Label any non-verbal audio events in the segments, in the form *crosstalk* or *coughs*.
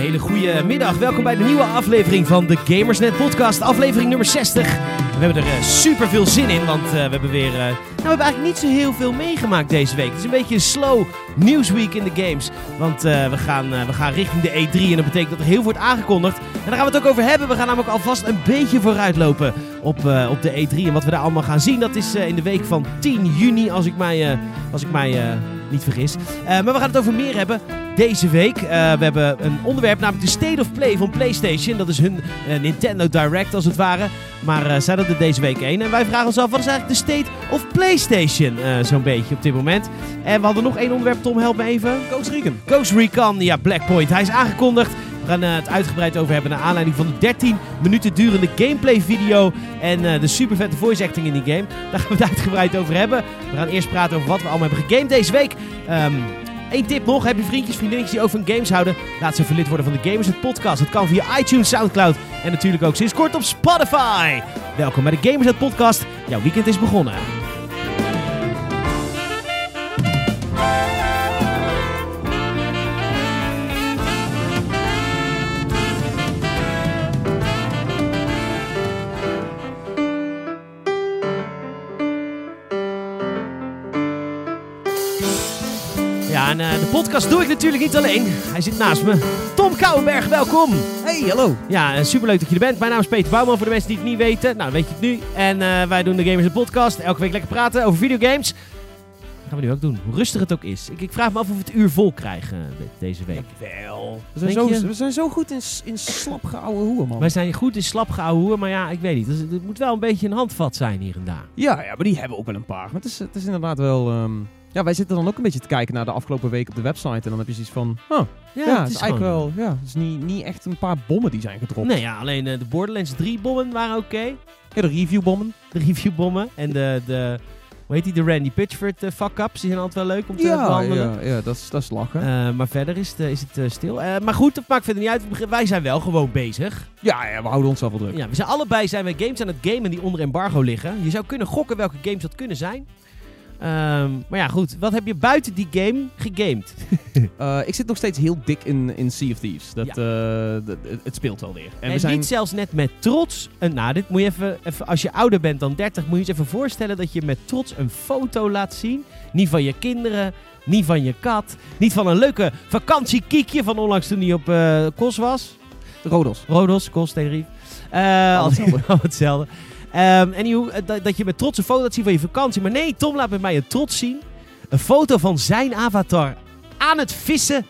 hele goede middag. Welkom bij de nieuwe aflevering van de Gamersnet Podcast, aflevering nummer 60. We hebben er uh, super veel zin in, want uh, we hebben weer. Uh, nou, we hebben eigenlijk niet zo heel veel meegemaakt deze week. Het is een beetje een slow newsweek in de games. Want we, gaan, we gaan richting de E3 en dat betekent dat er heel veel wordt aangekondigd. En daar gaan we het ook over hebben. We gaan namelijk alvast een beetje vooruitlopen op, op de E3. En wat we daar allemaal gaan zien, dat is in de week van 10 juni, als ik mij, als ik mij niet vergis. maar we gaan het over meer hebben deze week. Uh, we hebben een onderwerp, namelijk de State of Play van PlayStation. Dat is hun uh, Nintendo Direct als het ware. Maar uh, zij hadden er deze week één. En wij vragen ons af, wat is eigenlijk de State of PlayStation? Zo'n beetje op dit moment. En we hadden nog één onderwerp, Tom, help me even. Ghost Recon. Ghost Recon, ja, Blackpoint. Hij is aangekondigd. We gaan het uitgebreid over hebben naar aanleiding van de 13 minuten durende gameplay video en uh, de super vette voice acting in die game. Daar gaan we het uitgebreid over hebben. We gaan eerst praten over wat we allemaal hebben gegamed deze week. Um, Eén tip nog, heb je vriendjes, vriendinnetjes die van games houden? Laat ze even worden van de Gamers het podcast. Dat kan via iTunes, Soundcloud en natuurlijk ook sinds kort op Spotify. Welkom bij de Gamers het podcast. Jouw weekend is begonnen. Podcast doe ik natuurlijk niet alleen. Hij zit naast me. Tom Kouwenberg, welkom. Hey, hallo. Ja, superleuk dat je er bent. Mijn naam is Peter Bouwman, voor de mensen die het niet weten. Nou, weet je het nu. En uh, wij doen de Gamers Podcast. Elke week lekker praten over videogames. Dat gaan we nu ook doen, hoe rustig het ook is. Ik, ik vraag me af of we het uur vol krijgen uh, deze week. Wel. We zijn, zo, we zijn zo goed in, in slap geouwe hoer, man. Wij zijn goed in slap hoer, maar ja, ik weet niet. Het, het, moet wel een beetje een handvat zijn hier en daar. Ja, ja maar die hebben ook wel een paar. Maar het is, het is inderdaad wel... Um ja, wij zitten dan ook een beetje te kijken naar de afgelopen week op de website. En dan heb je zoiets van, oh, ja, het is, eigenlijk wel, ja, het is niet, niet echt een paar bommen die zijn gedropt. Nee, ja, alleen uh, de Borderlands 3 bommen waren oké. Okay. Ja, de review bommen. De review bommen en de, de hoe heet die, de Randy Pitchford uh, fuck-ups. Die zijn altijd wel leuk om te ja, behandelen. Ja, ja dat, is, dat is lachen. Uh, maar verder is het, is het stil. maar goed, dat maakt verder niet uit. Wij zijn wel gewoon bezig. Ja, ja we houden ons wel druk. Ja, we zijn allebei zijn we games aan het gamen die onder embargo liggen. Je zou kunnen gokken welke games dat kunnen zijn. Um, maar ja, goed. Wat heb je buiten die game gegamed? uh, *laughs* ik zit nog steeds heel dik in, in Sea of Thieves. Dat, ja. uh, het speelt wel weer. En, en we zijn... niet zelfs net met trots... Een, nou, dit moet je even, even... Als je ouder bent dan 30, moet je je eens even voorstellen... dat je met trots een foto laat zien. Niet van je kinderen, niet van je kat. Niet van een leuke vakantiekiekje van onlangs toen hij op uh, Kos was. Rodos. Rodos, Kos, Tenerife. Uh, hetzelfde. *laughs* hetzelfde. Um, en hoe, dat, dat je met trots een foto laat zien van je vakantie. Maar nee, Tom laat met mij een trots zien. Een foto van zijn avatar aan het vissen.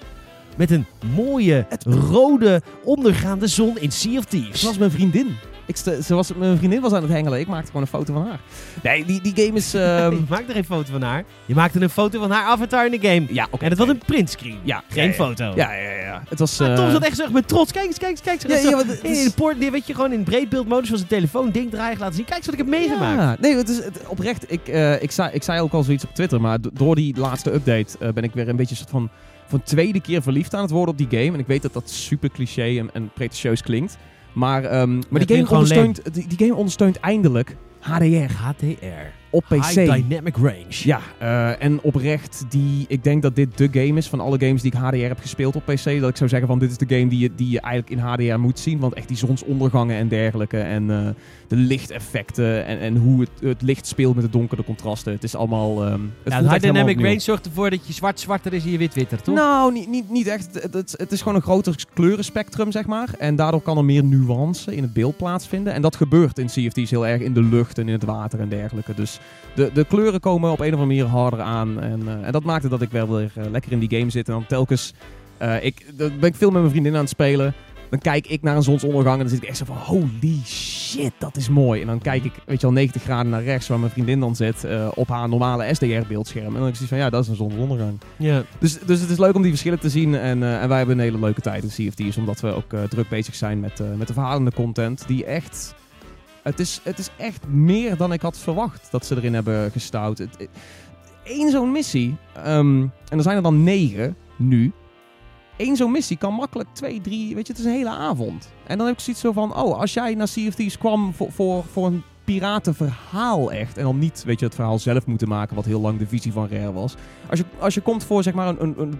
Met een mooie rode ondergaande zon in Sea of Thieves. Zoals mijn vriendin. Ik ze was, mijn vriendin was aan het hengelen. Ik maakte gewoon een foto van haar. Nee, die, die game is... *laughs* Um... je maakte geen foto van haar. Je maakte een foto van haar avatar in de game. Ja, okay. En het was een printscreen. Ja, geen ja, foto. Ja, ja, ja. Het was... Uh... Tom zat echt zo met trots. Kijk eens, kijk eens, kijk eens. Ja, ja, wat, in de poort, weet je, gewoon in breedbeeldmodus van zijn telefoon ding draaien laten zien. Kijk eens wat ik heb meegemaakt. Ja, nee, het is het, oprecht. Ik, uh, ik, zei, ik zei ook al zoiets op Twitter, maar door die laatste update uh, ben ik weer een beetje soort van... Voor tweede keer verliefd aan het worden op die game. En ik weet dat dat super cliché en, en pretentieus klinkt. Maar, um, maar die, game ondersteunt, die, die, game ondersteunt eindelijk HDR. HDR. Op PC. High Dynamic Range. Ja, uh, en oprecht, die, ik denk dat dit de game is van alle games die ik HDR heb gespeeld op PC. Dat ik zou zeggen van dit is de game die je, die je eigenlijk in HDR moet zien. Want echt die zonsondergangen en dergelijke. En uh, de lichteffecten en, en hoe het, het licht speelt met de donkere contrasten. Het is allemaal... Um, het ja, High Dynamic Range zorgt ervoor dat je zwart zwarter is en je wit witter, toch? Nou, niet, niet, niet echt. Het, het, het, is gewoon een groter kleurenspectrum, zeg maar. En daardoor kan er meer nuance in het beeld plaatsvinden. En dat gebeurt in CFT's heel erg in de lucht en in het water en dergelijke. Dus de, de kleuren komen op een of andere manier harder aan. En, uh, en dat maakte dat ik wel weer uh, lekker in die game zit. En dan telkens... Uh, ik, dan ben ik veel met mijn vriendin aan het spelen dan kijk ik naar een zonsondergang en dan zit ik echt zo van holy shit, dat is mooi. En dan kijk ik, weet je wel, 90 graden naar rechts waar mijn vriendin dan zit uh, op haar normale SDR-beeldscherm. En dan denk ik van ja, dat is een zonsondergang. Ja. Dus, dus het is leuk om die verschillen te zien en, uh, en wij hebben een hele leuke tijd in CFT's, omdat we ook uh, druk bezig zijn met, met de verhalende content die echt... Het is, het is echt meer dan ik had verwacht dat ze erin hebben gestouwd. Eén zo'n missie, um, en er zijn er dan negen nu, één zo'n missie kan makkelijk twee, drie, weet je, het is een hele avond. En dan heb ik zoiets zo van, oh, als jij naar CFT's kwam voor, voor, voor een piratenverhaal echt. En dan niet, weet je, het verhaal zelf moeten maken, wat heel lang de visie van Rare was. Als je, als je komt voor, zeg maar, een, een, een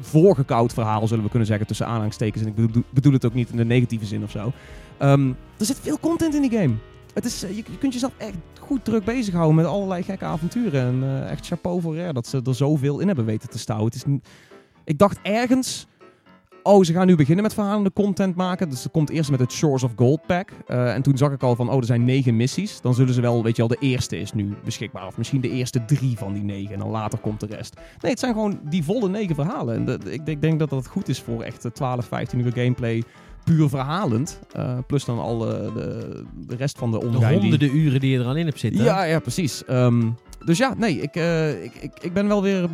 voorgekoud verhaal, zullen we kunnen zeggen, tussen aanhalingstekens. En ik bedoel, bedoel het ook niet in de negatieve zin of zo. Ehm, er zit veel content in die game. Het is, eh, je, je kunt jezelf echt goed druk bezighouden met allerlei gekke avonturen. En eh, echt chapeau voor Rare dat ze er zoveel in hebben weten te stouwen. Het is, ik dacht ergens, oh, ze gaan nu beginnen met verhalende content maken. Dus er komt eerst met het Shores of Gold pack. Eh, en toen zag ik al van, oh, er zijn negen missies. Dan zullen ze wel, weet je wel, de eerste is nu beschikbaar. Of misschien de eerste drie van die negen. En dan later komt de rest. Nee, het zijn gewoon die volle negen verhalen. En ik, ik denk dat dat goed is voor echt eh, 12, 15 uur gameplay. Puur verhalend. Eh, plus dan al eh, de, de rest van de De honderden uren die je er al in hebt zitten. ja, ja, precies. Ehm, dus ja, nee, ik, eh, ik, ik, ik ben wel weer...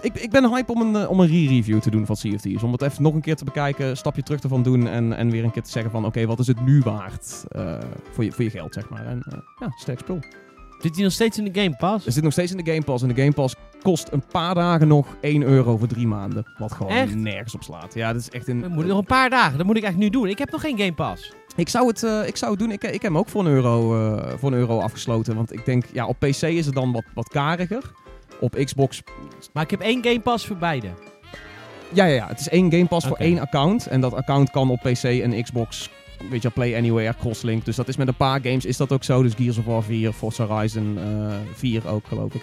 Ik, ik ben hype om een, om een re-review te doen van Sea of Thieves. Om het even nog een keer te bekijken, een stapje terug ervan doen en, en weer een keer te zeggen van... Oké, wat is het nu waard voor, je, voor je geld, zeg maar. En ja, sterk spul. Zit hij nog steeds in de Game Pass? Het zit nog steeds in de Game Pass. En de Game Pass kost een paar dagen nog 1 euro voor drie maanden. Wat gewoon Echt? nergens op slaat. Ja, dat is echt een... Dan moet ik nog een paar dagen. Dat moet ik eigenlijk nu doen. Ik heb nog geen Game Pass. Ik zou het, eh, ik zou het doen. Ik, ik heb hem ook voor een, euro, eh, voor een euro afgesloten. Want ik denk, ja, op PC is het dan wat, wat kariger. Op Xbox Maar ik heb één Game Pass voor beide. Ja, ja, ja. Het is één Game Pass voor één account. En dat account kan op PC en Xbox, weet je, Play Anywhere, crosslink. Dus dat is met een paar games is dat ook zo. Dus Gears of War 4, Forza Horizon eh 4 ook, geloof ik.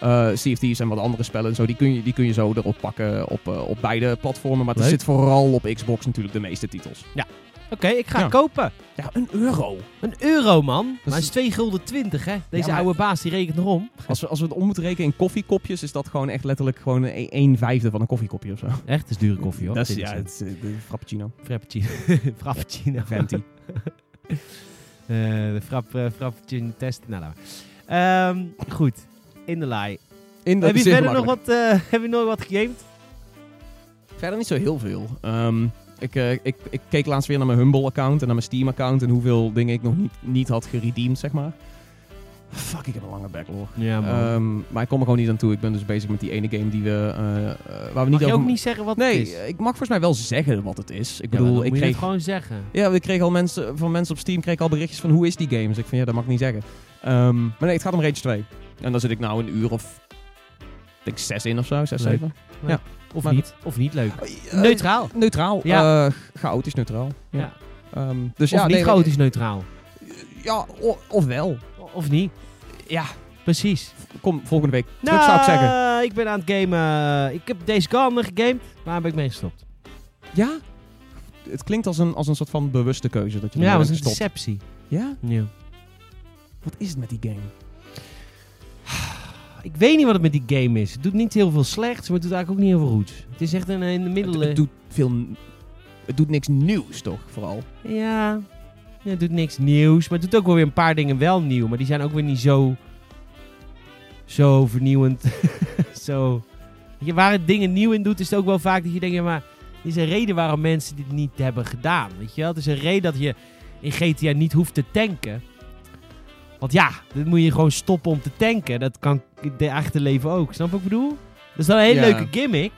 Eh CFT's en wat andere spellen en zo, die kun je, die kun je zo erop pakken op, eh, op beide platformen. Maar het zit vooral op Xbox natuurlijk de meeste titels. Oké, ik ga Ja. het kopen. Ja, een euro. Een euro, man. Maar het is- is 2 gulden 20, hè. Deze Ja, maar- oude baas, die rekent nog om. Als we, als we het om moeten rekenen in koffiekopjes, is dat gewoon echt letterlijk gewoon een, een vijfde van een koffiekopje of zo. Echt, het is dure koffie, hoor. Dat is, 20 ja, het is, eh, de Frappuccino. *laughs* Frappuccino. Frappuccino. Venti. *laughs* Eh, de frap, eh, Frappuccino test. Nou, nou. Ehm, goed. In de laai. In de Heb je verder nog wat, eh, *laughs* heb je nog wat gegamed? Verder niet zo heel veel. Ehm, ik, eh, ik, ik keek laatst weer naar mijn Humble-account en naar mijn Steam-account en hoeveel dingen ik nog niet, niet had geredeemd, zeg maar. Fuck, ik heb een lange backlog. Ja, Ehm, maar ik kom er gewoon niet aan toe. Ik ben dus bezig met die ene game die we, eh, eh, waar we niet Mag je over... ook niet zeggen wat nee, het is? eh, ik mag volgens mij wel zeggen wat het is. Ik Ja, bedoel, ik moet je kreeg... het gewoon zeggen. Ja, ik kreeg al mensen, van mensen op Steam kreeg ik al berichtjes van hoe is die game. Dus ik van ja, dat mag ik niet zeggen. Ehm, maar nee, het gaat om Rage 2. En daar zit ik nou een uur of... Denk zes in of zo, zes, Leuk. zeven. Of Maar- niet. Of niet leuk. Eh, Neutraal. Neutraal. Ja. Ja. chaotisch neutraal. Ja. Ja. Ehm, dus of ja, niet nee, chaotisch neutraal. Ja, of wel. Of niet. Ja, Precies. kom volgende week terug zou ik zeggen. Nou, ik ben aan het gamen. Ik heb deze Gone gegamed, maar ben ik mee gestopt. Ja? Het klinkt als een, als een soort van bewuste keuze dat je Ja, was een deceptie. Ja? Ja. Wat is het met die game? Ik weet niet wat het met die game is. Het doet niet heel veel slechts, maar het doet eigenlijk ook niet heel veel goeds. Het is echt een in de middelen. het doet veel... Het doet niks nieuws, toch? Vooral. Ja, ja, het doet niks nieuws. Maar het doet ook wel weer een paar dingen wel nieuw. Maar die zijn ook weer niet zo... Zo vernieuwend. *laughs* zo... Je, waar het dingen nieuw in doet, is het ook wel vaak dat je denkt... Ja, maar er is een reden waarom mensen dit niet hebben gedaan. Weet je wel? Het is een reden dat je in GTA niet hoeft te tanken. Want ja, dan moet je gewoon stoppen om te tanken. Dat kan het echte leven ook. Snap wat ik bedoel? Dat is dan een hele Ja. leuke gimmick.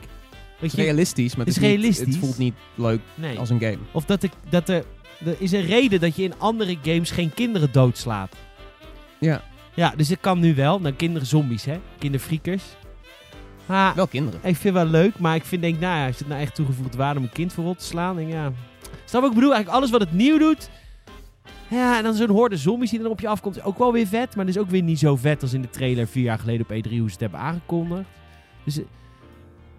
Weet je? realistisch, maar het, Het is is niet- realistisch. het voelt niet leuk Nee. als een game. Of dat, ik, dat er, er is een reden dat je in andere games geen kinderen doodslaat. Ja. Ja, dus ik kan nu wel. Nou, kinderen zombies, hè. Kinderfriekers. Maar Wel kinderen. ik vind het wel leuk. Maar ik vind, denk, nou ja, is het nou echt toegevoegde waarde om een kind voor rot te slaan? Denk, ja. Snap wat ik bedoel? Eigenlijk alles wat het nieuw doet. Ja, en dan zo'n horde zombies die dan op je afkomt. Is ook wel weer vet. Maar dat is ook weer niet zo vet als in de trailer vier jaar geleden op E3 hoe ze het hebben aangekondigd. Dus... eh,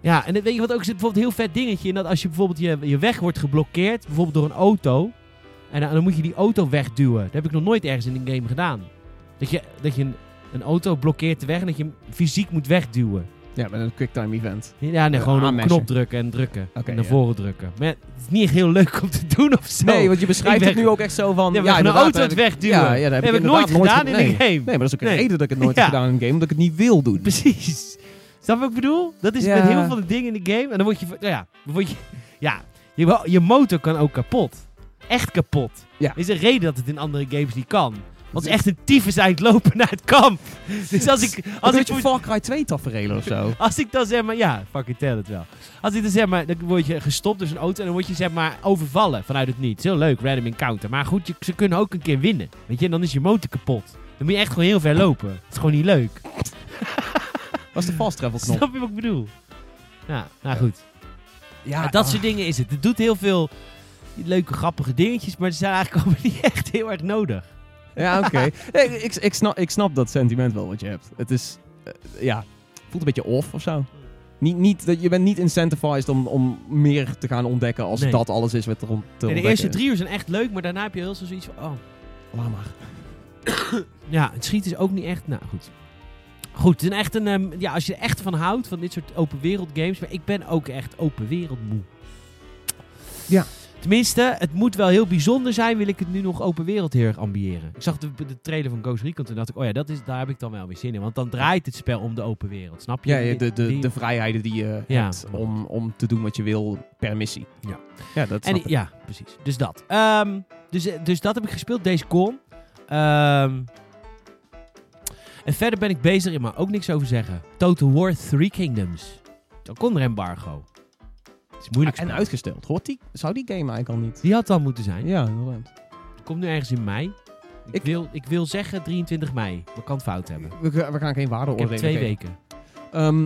Ja, en weet je wat ook zit? Bijvoorbeeld een heel vet dingetje. in dat als je bijvoorbeeld je, je weg wordt geblokkeerd. Bijvoorbeeld door een auto. En dan, dan moet je die auto wegduwen. Dat heb ik nog nooit ergens in een game gedaan. Dat je, dat je een, een auto blokkeert de weg en dat je hem fysiek moet wegduwen. Ja, met een quicktime event. Ja, nee, gewoon een knop drukken en drukken. En naar ja. voren drukken. Maar het is niet echt heel leuk om te doen of zo. Nee, want je beschrijft het nu ook echt zo van... Ja, ja, een auto het wegduwen. Ja, ja, dat heb, heb ik nooit gedaan ge- in nee. een game. Nee, maar dat is ook een Nee. reden dat ik het nooit heb gedaan in een game, omdat ik het niet wil doen. Precies. Snap je wat ik bedoel? Dat is met heel veel de dingen in de game. En dan word je... nou ja, word je, ja je, je motor kan ook kapot. Echt kapot. Ja. Er is een reden dat het in andere games niet kan. Want het is echt een tyfus het lopen naar het kamp. *laughs* Dus als ik... Als ik beetje Far Cry 2 tafereel of zo. *laughs* Als ik dan zeg maar, ja, fucking tel het wel. Als ik dan zeg maar, dan word je gestopt door een auto en dan word je zeg maar overvallen vanuit het niets. Heel leuk, random encounter. Maar goed, je, ze kunnen ook een keer winnen. Weet je, en dan is je motor kapot. Dan moet je echt gewoon heel ver lopen. Het is gewoon niet leuk. *laughs* Dat is de fast travel knop. Snap je wat ik bedoel? Ja, nou goed. Ja, En dat ah. soort dingen is het. Het doet heel veel leuke, grappige dingetjes, maar ze zijn eigenlijk allemaal niet echt heel erg nodig. Ja, oké. *laughs* Nee, ik, ik, snap, ik snap dat sentiment wel wat je hebt. Het is, eh, ja, voelt een beetje off of zo. Niet, niet, dat- je bent niet incentivized om, om meer te gaan ontdekken als Nee. dat alles is wat er om te En de eerste drie uur zijn echt leuk, maar daarna heb je heel zoiets van, oh, Laat maar. *coughs* Ja, het schieten is ook niet echt. Nou goed. Goed, het is echt een. ehm, ja, als je er echt van houdt, van dit soort open wereld games. Maar ik ben ook echt open wereld moe. Ja. Tenminste, het moet wel heel bijzonder zijn. Wil ik het nu nog open wereld heel erg ambiëren. Ik zag de, de trailer van Ghost Recon. Toen dacht ik, oh ja, dat is, daar heb ik dan wel weer zin in. Want dan draait het spel om de open wereld. Snap je? Ja, ja, de, de, Die- de vrijheden die je Ja. hebt om, om te doen wat je wil per missie. Ja. Ja, dat En, ik. ja, precies. Dus dat. Ehm, dus, eh, dus dat heb ik gespeeld, deze con. Ehm, en verder ben ik bezig, ik mag ook niks over zeggen. Total War Three Kingdoms. Dan kon er embargo. Het is moeilijk. en uitgesteld. Hoort die, zou die game eigenlijk al niet? Die had dan moeten zijn. Ja, inderdaad. Komt nu ergens in mei. Ik, Ik- wil, ik wil zeggen 23 mei. Maar kan het fout hebben. We, ga- we gaan geen Ik waardeoordelen heb twee geven. weken. Ehm,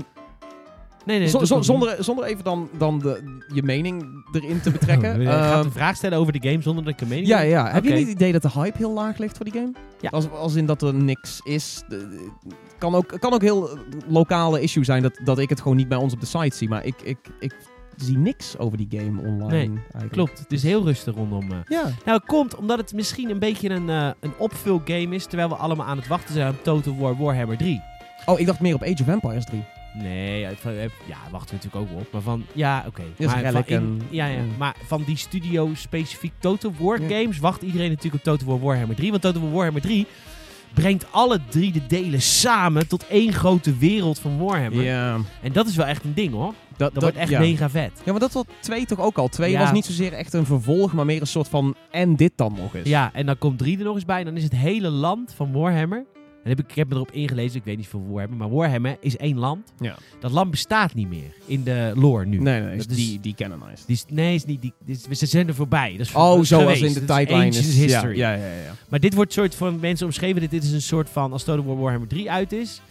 Nee, nee. zo- dat zo- doe ik niet. zonder, zonder even dan, dan de, je mening erin te betrekken. *laughs* Je gaat Ehm, een vraag stellen over de game zonder dat ik een mening ja, heb? ja. Heb je Oké. niet het idee dat de hype heel laag ligt voor die game? Ja. Als, als in dat er niks is. De- de- Het kan ook, het kan ook heel eh, lokale issue zijn dat, dat ik het gewoon niet bij ons op de site zie. Maar ik, ik, ik zie niks over die game online. Nee, eigenlijk. Klopt. Het is heel rustig rondom. eh, Ja. Nou, het komt omdat het misschien een beetje een, eh een opvulgame is, terwijl we allemaal aan het wachten zijn op Total War Warhammer 3. Oh, ik dacht meer op Age of Empires 3. Nee, eh, ja, wachten we natuurlijk ook op. Maar van, ja, oké. Maar ja, ja, maar van die studio specifiek Total War games wacht iedereen natuurlijk op Total War Warhammer 3. Want Total War Warhammer 3 brengt alle drie de delen samen tot één grote wereld van Warhammer. Ja. En dat is wel echt een ding hoor. Dat, Dat, wordt echt ja. mega vet. Ja, maar dat was 2 toch ook al. 2 Ja. was niet zozeer echt een vervolg, maar meer een soort van en dit dan nog eens. Ja, en dan komt 3 er nog eens bij. En dan is het hele land van Warhammer. En heb ik, ik heb me erop ingelezen, ik weet niet veel Warhammer. Maar Warhammer is één land. Ja. Dat land bestaat niet meer in de lore nu. Nee, nee, Dat is is- die, die canonized. Die is, nee, is niet die, is- ze zijn er voorbij. Dat is Oh, zoals in de Dat is is. history. Ja, ja, ja, ja. Maar dit wordt soort van mensen omschreven. Dit, dit is een soort van, als Total War Warhammer 3 uit is.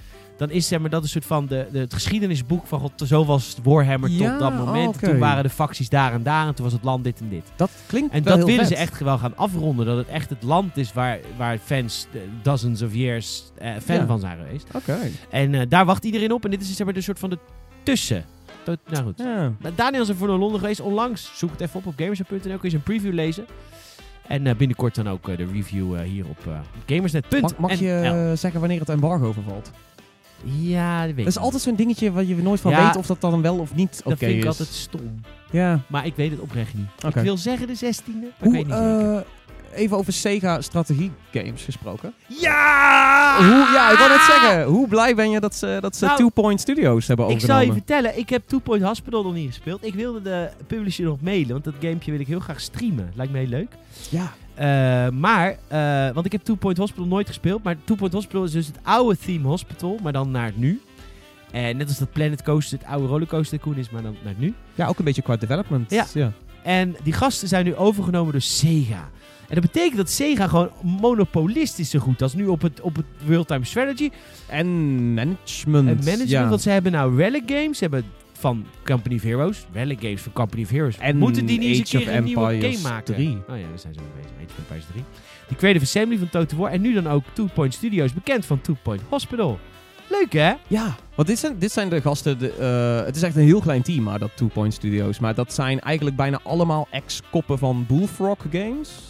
Dan is zeg maar, dat een soort van de, de, het geschiedenisboek van God, zo was Warhammer Ja, tot dat moment. oh. Toen waren de facties daar en daar en toen was het land dit en dit. Dat klinkt En wel dat willen vet. ze echt wel gaan afronden. Dat het echt het land is waar, waar fans eh, dozens of years eh, fan Ja. van zijn geweest. Oké. En eh, daar wacht iedereen op. En dit is zeg maar de soort van de tussen. Nou goed. Ja. Maar Daniel is er voor naar Londen geweest onlangs. Zoek het even op op gamersnet.nl. Kun je zijn preview lezen. En binnenkort dan ook de review hier op gamersnet.nl. Mag, mag je zeggen wanneer het embargo vervalt? Ja, dat weet Dat is altijd zo'n dingetje waar je nooit van Ja. weet of dat dan wel of niet oké Dat vind ik is. altijd stom. Ja. Maar ik weet het oprecht niet. Oké. Ik wil zeggen de 16e. Maar Hoe, ik weet niet zeker. eh, even over Sega strategie games gesproken. Ja! Hoe, ja, ik wou net zeggen. Hoe blij ben je dat ze, dat ze Nou, Two Point Studios hebben Ik overgenomen? zal je vertellen, ik heb Two Point Hospital nog niet gespeeld. Ik wilde de publisher nog mailen, want dat gamepje wil ik heel graag streamen. Lijkt me heel leuk. Ja. Eh, maar, eh, want ik heb Two Point Hospital nooit gespeeld. Maar Two Point Hospital is dus het oude Theme Hospital, maar dan naar het nu. En net als dat Planet Coaster het oude rollercoaster tycoon is, maar dan naar het nu. ja, ook een beetje qua development. Ja. ja. En die gasten zijn nu overgenomen door Sega. En dat betekent dat Sega gewoon monopolist is zo goed als nu op het, op het Real-Time Strategy. En management. En management, ja. want ze hebben nou Relic Games, ze hebben van Company of Heroes. Relic Games van Company of Heroes. En Moeten die niet eens een keer of een nieuwe game maken? 3. Oh ja, daar zijn ze mee bezig. Age of Empires 3. Die Creative Assembly van Total War. En nu dan ook Two Point Studios, bekend van Two Point Hospital. Leuk hè? Ja, want dit zijn, dit zijn de gasten. De, eh, het is echt een heel klein team, maar dat Two Point Studios. Maar dat zijn eigenlijk bijna allemaal ex-koppen van Bullfrog Games.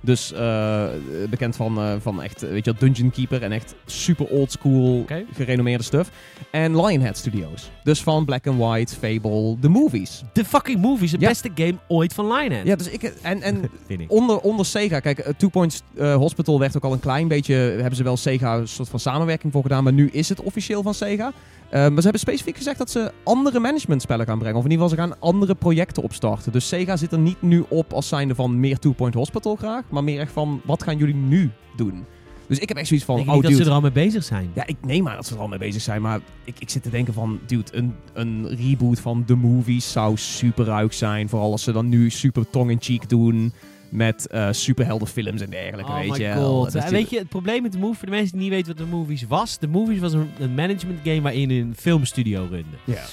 Dus eh, bekend van, eh, van echt, weet je Dungeon Keeper en echt super old school, gerenommeerde stuff. En Lionhead Studios. Dus van Black and White, Fable, de movies. De fucking movie is de Ja. beste game ooit van Lionhead. Ja, dus ik. En, en *laughs* onder, onder Sega, kijk, eh, Two Point eh, Hospital werd ook al een klein beetje, hebben ze wel Sega een soort van samenwerking voor gedaan, maar nu is het officieel van Sega. Eh, maar ze hebben specifiek gezegd dat ze andere managementspellen gaan brengen, of in ieder geval ze gaan andere projecten opstarten. Dus Sega zit er niet nu op als zijnde van meer Two Point Hospital graag, maar meer echt van, wat gaan jullie nu doen? Dus ik heb echt zoiets van, Denk oh dat dude, ze er al mee bezig zijn? ja, ik neem maar dat ze er al mee bezig zijn, maar ik, ik zit te denken van, dude, een, een reboot van The Movies zou super ruik zijn. Vooral als ze dan nu super tong-in-cheek doen met eh superheldenfilms en dergelijke, Oh weet my je god. Weet je, het probleem met de Move, voor de mensen die niet weten wat de Movies was. De Movies was een, een management game waarin een filmstudio runde. Ja.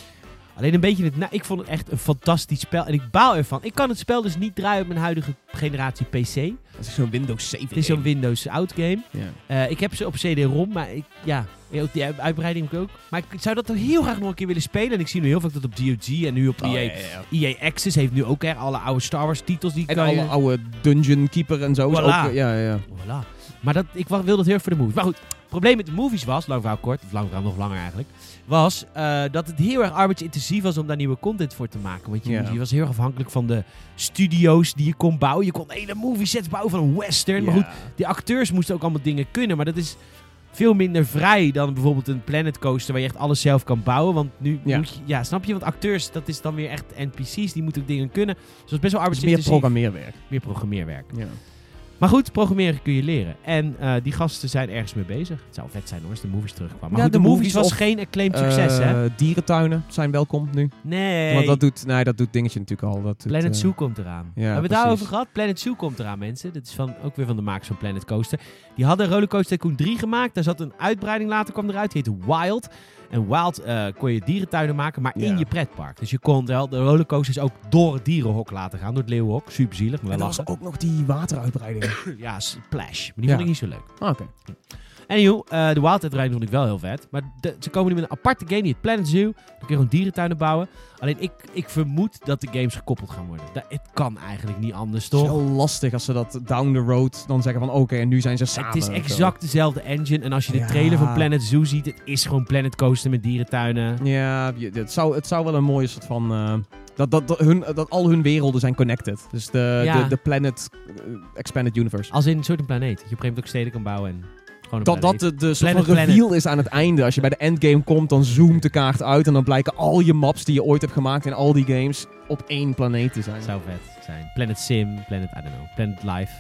Alleen een beetje het... Nou, ik vond het echt een fantastisch spel. En ik baal ervan. Ik kan het spel dus niet draaien op mijn huidige generatie PC. Dat is zo'n Windows 7 Het is zo'n Windows oud game. Ja. Eh, ik heb ze op CD-ROM, maar ik, ja, die uit- uitbreiding heb ik ook. Maar ik zou dat toch heel graag nog een keer willen spelen. En ik zie nu heel vaak dat op GOG en nu op Oh, EA. ja, ja, ja. EA Access heeft nu ook hè, alle oude Star Wars titels die En kan je- alle oude Dungeon Keeper en zo. Voilà. Ook, ja, ja, ja. Voilà. Maar dat, ik wilde het heel erg voor de movies. Maar goed, het probleem met de movies was, lang verhaal kort, of lang verhaal nog langer eigenlijk, was eh, dat het heel erg arbeidsintensief was om daar nieuwe content voor te maken. Want je, je was heel erg afhankelijk van de studio's die je kon bouwen. Je kon hele movie sets bouwen van een western. Maar goed, die acteurs moesten ook allemaal dingen kunnen. Maar dat is veel minder vrij dan bijvoorbeeld een Planet Coaster waar je echt alles zelf kan bouwen. Want nu Ja. moet je, ja, snap je? Want acteurs, dat is dan weer echt NPC's, die moeten ook dingen kunnen. Dus dat is best wel Het is meer arbeidsintensief. programmeerwerk. meer programmeerwerk. Ja. Maar goed, programmeren kun je leren. En eh, die gasten zijn ergens mee bezig. Het zou vet zijn hoor, als de movies terugkwamen. Maar Ja, goed, de, de movies, movies was of, geen acclaimed succes, hè? Eh, Dierentuinen zijn welkom nu. Nee. Want dat doet, nee, dat doet dingetje natuurlijk al. Dat Planet eh, Zoo komt eraan. ja, Hebben we het daarover gehad? Planet Zoo komt eraan, mensen. Dit is van, ook weer van de makers van Planet Coaster. Die hadden Rollercoaster Tycoon 3 gemaakt. Daar zat een uitbreiding later kwam eruit. Die heette Wild. En Wild eh, kon je dierentuinen maken, maar in je pretpark. Dus je kon wel de rollercoasters ook door het dierenhok laten gaan. Door het leeuwenhok. Super zielig, maar En er was ook nog die wateruitbreidingen. *clears throat* Ja, Splash. Maar die Ja. vond ik niet zo leuk. Ah, Oké. Anyhow, eh de Wild uitbreiding vond ik wel heel vet. Maar de- ze komen nu met een aparte game, die het Planet Zoo. Dan kun je gewoon dierentuinen bouwen. Alleen ik, ik vermoed dat de games gekoppeld gaan worden. Dat, het kan eigenlijk niet anders, Het is toch? wel lastig als ze dat down the road dan zeggen van oké, en nu zijn ze samen. Het is exact dezelfde engine. En als je de Ja. trailer van Planet Zoo ziet, het is gewoon Planet Coaster met dierentuinen. Ja, het zou, het zou wel een mooie soort van... eh, dat, dat, dat, hun, dat al hun werelden zijn connected. Dus de, Ja. de, de Planet eh, Expanded Universe. Als in een soort een planeet. Dat je op een gegeven moment ook steden kan bouwen en gewoon Dat dat de, de soort van reveal is aan het einde. Als je bij de endgame komt, dan zoomt de kaart uit. En dan blijken al je maps die je ooit hebt gemaakt in al die games op één planeet te zijn. zou vet zijn. Planet Sim, Planet, I don't know, Planet Life.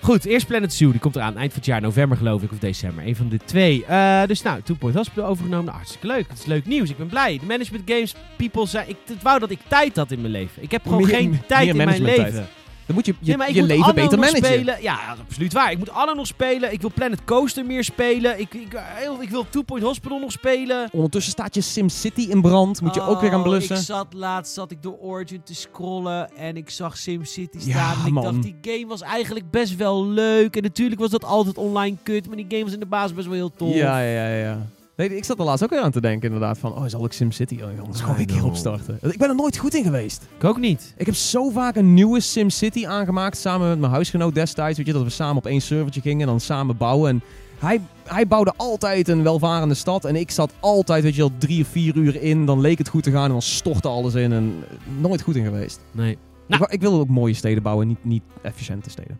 Goed, eerst Planet Zoo. Die komt eraan eind van het jaar, november geloof ik, of december. Een van de twee. Eh, dus nou, Two Point Hospital overgenomen. Hartstikke leuk. Het is leuk nieuws. Ik ben blij. De management games, people zijn... Ik het wou dat ik tijd had in mijn leven. Ik heb gewoon Meer- geen tijd in mijn leven. Dan moet je je, Nee, je leven Anno beter managen. spelen. Ja, absoluut waar. Ik moet Anno nog spelen. Ik wil Planet Coaster meer spelen. Ik, ik, heel- ik wil Two Point Hospital nog spelen. Ondertussen staat je SimCity in brand. Moet je ook weer gaan Oh, blussen. Ik zat laatst zat ik door Origin te scrollen en ik zag SimCity Ja, staan. en ik man. dacht, die game was eigenlijk best wel leuk. En natuurlijk was dat altijd online kut, maar die game was in de basis best wel heel tof. Ja, ja, ja, ja. Nee, ik zat er laatst ook weer aan te denken inderdaad van... Oh, zal ik SimCity oh, anders gewoon een keer opstarten? Ik ben er nooit goed in geweest. Ik ook niet. Ik heb zo vaak een nieuwe SimCity aangemaakt samen met mijn huisgenoot destijds. Weet je, dat we samen op één servertje gingen en dan samen bouwen. En hij, hij bouwde altijd een welvarende stad. En ik zat altijd, weet je wel, drie of vier uur in. Dan leek het goed te gaan en dan stortte alles in. En nooit goed in geweest. Nee. Ik, Nou. ik wil ook mooie steden bouwen, niet, niet efficiënte steden.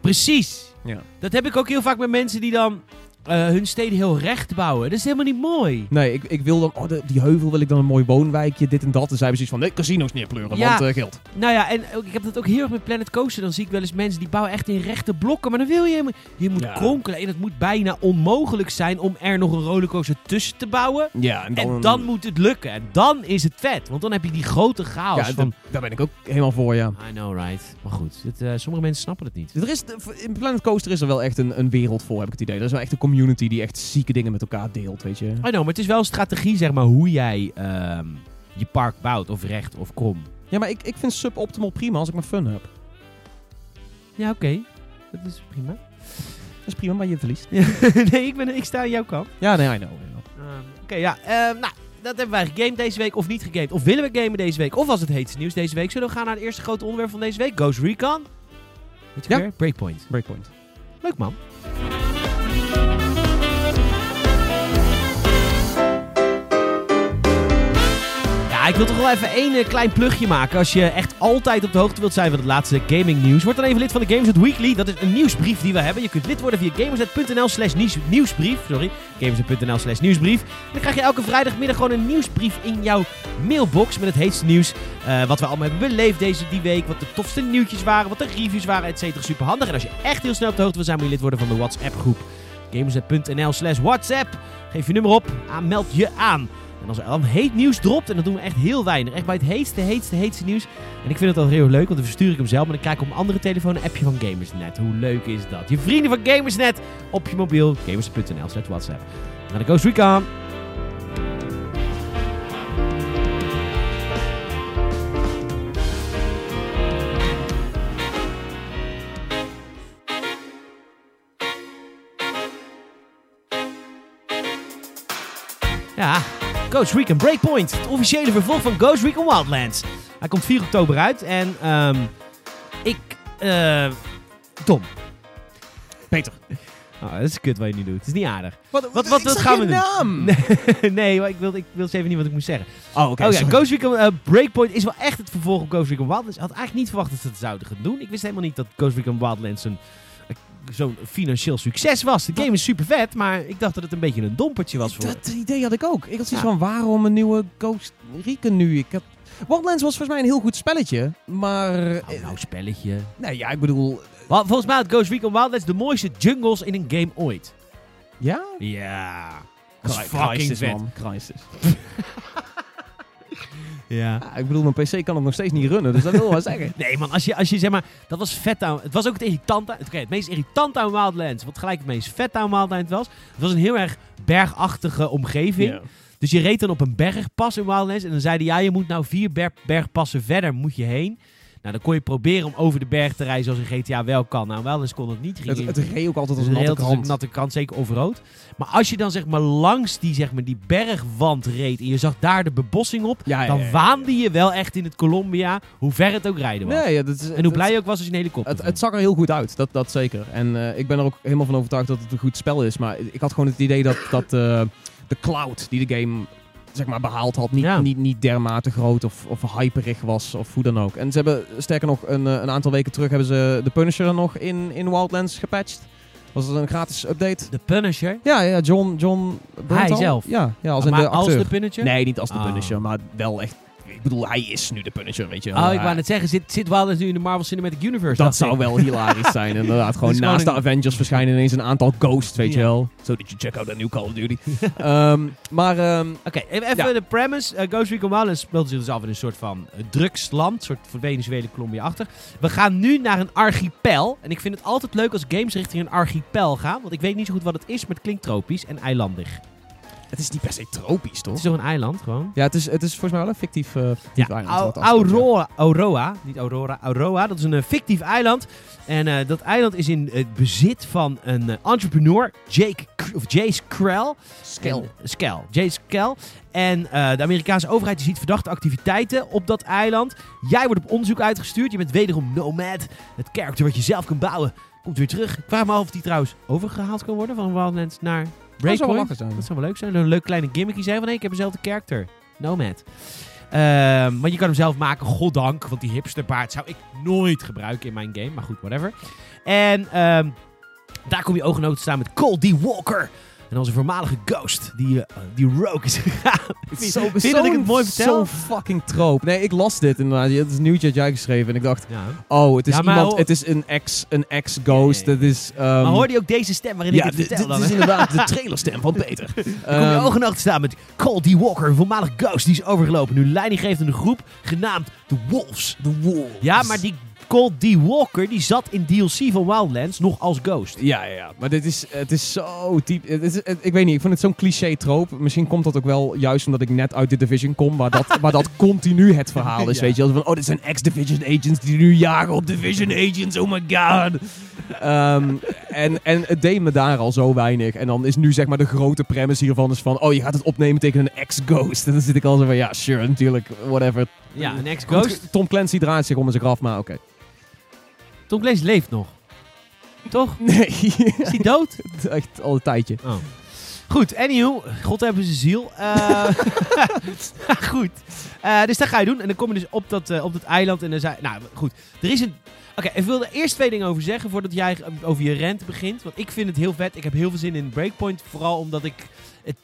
Precies. Ja. Dat heb ik ook heel vaak met mensen die dan hun steden heel recht bouwen. Dat is helemaal niet mooi. Nee, ik, ik wil dan, oh, de- die heuvel wil ik dan een mooi woonwijkje, dit en dat. En zij hebben zoiets van, nee, casinos neerpleuren, Ja. want eh, geld. Nou ja, en ook, ik heb dat ook heel erg met Planet Coaster. Dan zie ik wel eens mensen die bouwen echt in rechte blokken. Maar dan wil je helemaal... Je moet Ja. kronkelen. En het moet bijna onmogelijk zijn om er nog een rollercoaster tussen te bouwen. Ja, en dan, En dan moet het lukken. En dan is het vet. Want dan heb je die grote chaos ja, van... daar ben ik ook helemaal voor, ja. I know, right. Maar goed, eh, sommige mensen snappen het niet. Er is, in Planet Coaster is er wel echt een, een wereld voor, heb ik het idee. Er is wel echt een community die echt zieke dingen met elkaar deelt, weet je. I know, maar het is wel strategie, zeg maar, hoe jij ehm, je park bouwt. Of recht of krom. Ja, maar ik, ik vind suboptimal prima als ik maar fun heb. Ja, oké. Dat is prima. Dat is prima, maar je verliest. *laughs* nee, ik, ben, ik sta aan jouw kant. Ja, nee, I know. I know. Ehm, Oké, ja. ehm, nou, dat hebben wij gegamed deze week. Of niet gegamed. Of willen we gamen deze week. Of was het heetste nieuws deze week. Zullen we gaan naar het eerste grote onderwerp van deze week? Ghost Recon. Weet je Ja. weer? Breakpoint. Breakpoint. Leuk man. Ja, ik wil toch wel even één eh, klein plugje maken. Als je echt altijd op de hoogte wilt zijn van het laatste gaming nieuws. Word dan even lid van de Gamersnet Weekly. Dat is een nieuwsbrief die we hebben. Je kunt lid worden via gamersnet.nl slash nieuws- nieuwsbrief. Sorry, gamersnet.nl slash nieuwsbrief. Dan krijg je elke vrijdagmiddag gewoon een nieuwsbrief in jouw mailbox. Met het heetste nieuws. eh, wat we allemaal hebben beleefd deze die week. Wat de tofste nieuwtjes waren. Wat de reviews waren, et cetera. Super handig. En als je echt heel snel op de hoogte wil zijn, moet je lid worden van de WhatsApp groep. Gamersnet.nl slash WhatsApp. Geef je nummer op. aan- meld je aan. En als er dan heet nieuws dropt, en dat doen we echt heel weinig. Echt bij het heetste, heetste, heetste nieuws. En ik vind het al heel leuk, want dan verstuur ik hem zelf. Maar dan krijg ik op mijn andere telefoon een appje van Gamersnet. Hoe leuk is dat? Je vrienden van Gamersnet op je mobiel. Gamersnet.nl slash WhatsApp. Gaan de Ghost Recon. Ja, Ghost Recon Breakpoint. Het officiële vervolg van Ghost Recon Wildlands. Hij komt 4 oktober uit en ehm, ik... eh Tom. Peter. Oh, dat is kut wat je nu doet. Het is niet aardig. Wat, wat- wat gaan we doen? naam. Nee, *laughs* nee maar ik wil, ik wil even niet wat ik moest zeggen. Oh, oké. oh ja. Ghost Recon eh, Breakpoint is wel echt het vervolg op Ghost Recon Wildlands. Ik had eigenlijk niet verwacht dat ze het zouden gaan doen. Ik wist helemaal niet dat Ghost Recon Wildlands een zo'n financieel succes was. De game is super vet, maar ik dacht dat het een beetje een dompertje was voor. Dat idee had ik ook. Ik had zoiets Ja. van, waarom een nieuwe Ghost Recon nu? Ik had... Wildlands was volgens mij een heel goed spelletje, maar... Nou, nou, spelletje. Nee, ja, ik bedoel... Volgens mij had Ghost Recon Wildlands de mooiste jungles in een game ooit. Ja? Ja. Dat is fucking Crisis, vet. man. Crisis. *laughs* Ja. Ja, ik bedoel, mijn PC kan het nog steeds niet runnen, dus dat wil wel zeggen. *laughs* Nee man, als je, als je zeg maar, dat was vet aan, het was ook het irritante, oké, het meest irritante aan Wildlands, wat gelijk het meest vet aan Wildlands was, het was een heel erg bergachtige omgeving. Ja. Dus je reed dan op een bergpas in Wildlands en dan zeiden ja, je moet nou vier ber- bergpassen verder moet je heen. Nou, dan kon je proberen om over de berg te rijden zoals in GTA wel kan. Nou, Wildlands kon het niet. Het, het reed ook altijd als een een natte krant. natte kant, zeker off-road. Maar als je dan zeg maar langs die, zeg maar, die bergwand reed en je zag daar de bebossing op, Ja, ja, dan ja, waande je wel echt in het Columbia hoe ver het ook rijden was. Nee, ja, dat is, en hoe dat- blij je ook was als je een helikopter Het, het zag er heel goed uit, dat, dat zeker. En eh, ik ben er ook helemaal van overtuigd dat het een goed spel is. Maar ik had gewoon het idee dat, dat eh, de cloud die de game zeg maar, behaald had, niet, Ja. niet, niet dermate groot of, of hyperig was of hoe dan ook. En ze hebben, sterker nog, een, eh, een aantal weken terug hebben ze de Punisher nog in, in Wildlands gepatcht. Was het een gratis update? De Punisher? Ja, ja John, John Bernthal. zelf? Ja, ja als in de als de Punisher? Nee, niet als de Oh. Punisher, maar wel echt... Ik bedoel, hij is nu de Punisher, weet je wel. Oh, ik wou net zeggen, zit, zit nu in de Marvel Cinematic Universe? Dat zou ik. wel hilarisch zijn, *laughs* inderdaad. Gewoon naast gewoon de Avengers verschijnen ineens een aantal ghosts, weet je wel. So did you check out a new Call of Duty. *laughs* Ehm, maar ehm, Oké, even Ja. de premise. Eh, Ghost Recon Wildlands speelt zich dus af in een soort van eh, drugsland. Een soort van Venezuela, Colombia achter. We gaan nu naar een archipel. En ik vind het altijd leuk als games richting een archipel gaan. Want ik weet niet zo goed wat het is, maar het klinkt tropisch en eilandig. Het is niet per se tropisch, toch? Het is toch een eiland, gewoon? Ja, het is, het is volgens mij wel een fictief, eh fictief eiland. Ja. Aurora, Aurora, niet Aurora, Aurora. Dat is een eh, fictief eiland. En eh, dat eiland is in het bezit van een entrepreneur, Jake, of Jace Krell. Skel. Skel. Jace Skel. En de Amerikaanse overheid ziet verdachte activiteiten op dat eiland. Jij wordt op onderzoek uitgestuurd. Je bent wederom Nomad. Het karakter wat je zelf kunt bouwen. Komt weer terug. Ik vraag me af of die trouwens overgehaald kan worden van Wildlands naar Dat zou. Dat zou wel leuk zijn. Een leuk kleine gimmickje zijn van hey, ik heb dezelfde karakter. Nomad. Ehm maar je kan hem zelf maken, goddank. Want die hipsterbaard zou ik nooit gebruiken in mijn game. Maar goed, whatever. En ehm, daar kom je ogen en ogen te staan met Cole D. Walker. En onze voormalige ghost, die, eh, die rogue is *laughs* gegaan. Het Vind- is zo, vind je dat ik het mooi vertel? Zo fucking troop. Nee, ik las dit inderdaad. Het is een nieuwtje dat jij geschreven en ik dacht, Ja. oh, het is Ja, iemand, het is een ex, een ex-ghost. Ja, ja, ja. Het is... ehm, maar hoorde je ook deze stem waarin ja, ik het dit, vertel dit is inderdaad de *laughs* trailerstem van Peter. Dan kom je Ehm, ogen en ogen te staan met Cole D. Walker, een voormalig ghost. Die is overgelopen. Nu leiding geeft aan een groep genaamd The Wolves. The Wolves. Ja, maar die Cole D. Walker, die zat in DLC van Wildlands nog als ghost. Ja, ja, ja. Maar dit is, het is zo diep. Het is, het- ik weet niet, ik vind het zo'n cliché troop. Misschien komt dat ook wel juist omdat ik net uit The Division kom, waar dat, *laughs* waar dat continu het verhaal is. Ja. Weet je van, oh, dit zijn ex-Division agents die nu jagen op Division agents. Oh my god. Ehm, en, en het deed me daar al zo weinig. En dan is nu zeg maar de grote premise hiervan is van, oh, je gaat het opnemen tegen een ex-ghost. En dan zit ik al zo van, ja, sure, natuurlijk, whatever. Ja, een ex-ghost. Tom Clancy draait zich om in zijn graf, maar oké. Tom Clancy leeft nog. Toch? *laughs* Nee, Is hij dood? *laughs* echt al een tijdje. Oh. Goed, anyhow. God hebben zijn ziel. Eh, *laughs* goed. Eh, dus dat ga je doen. En dan kom je dus op dat, eh, op dat eiland. En dan zei... Nou, goed. Er is een... Oké, ik wilde er eerst twee dingen over zeggen voordat jij over je rent begint. Want ik vind het heel vet. Ik heb heel veel zin in Breakpoint. Vooral omdat ik... Het...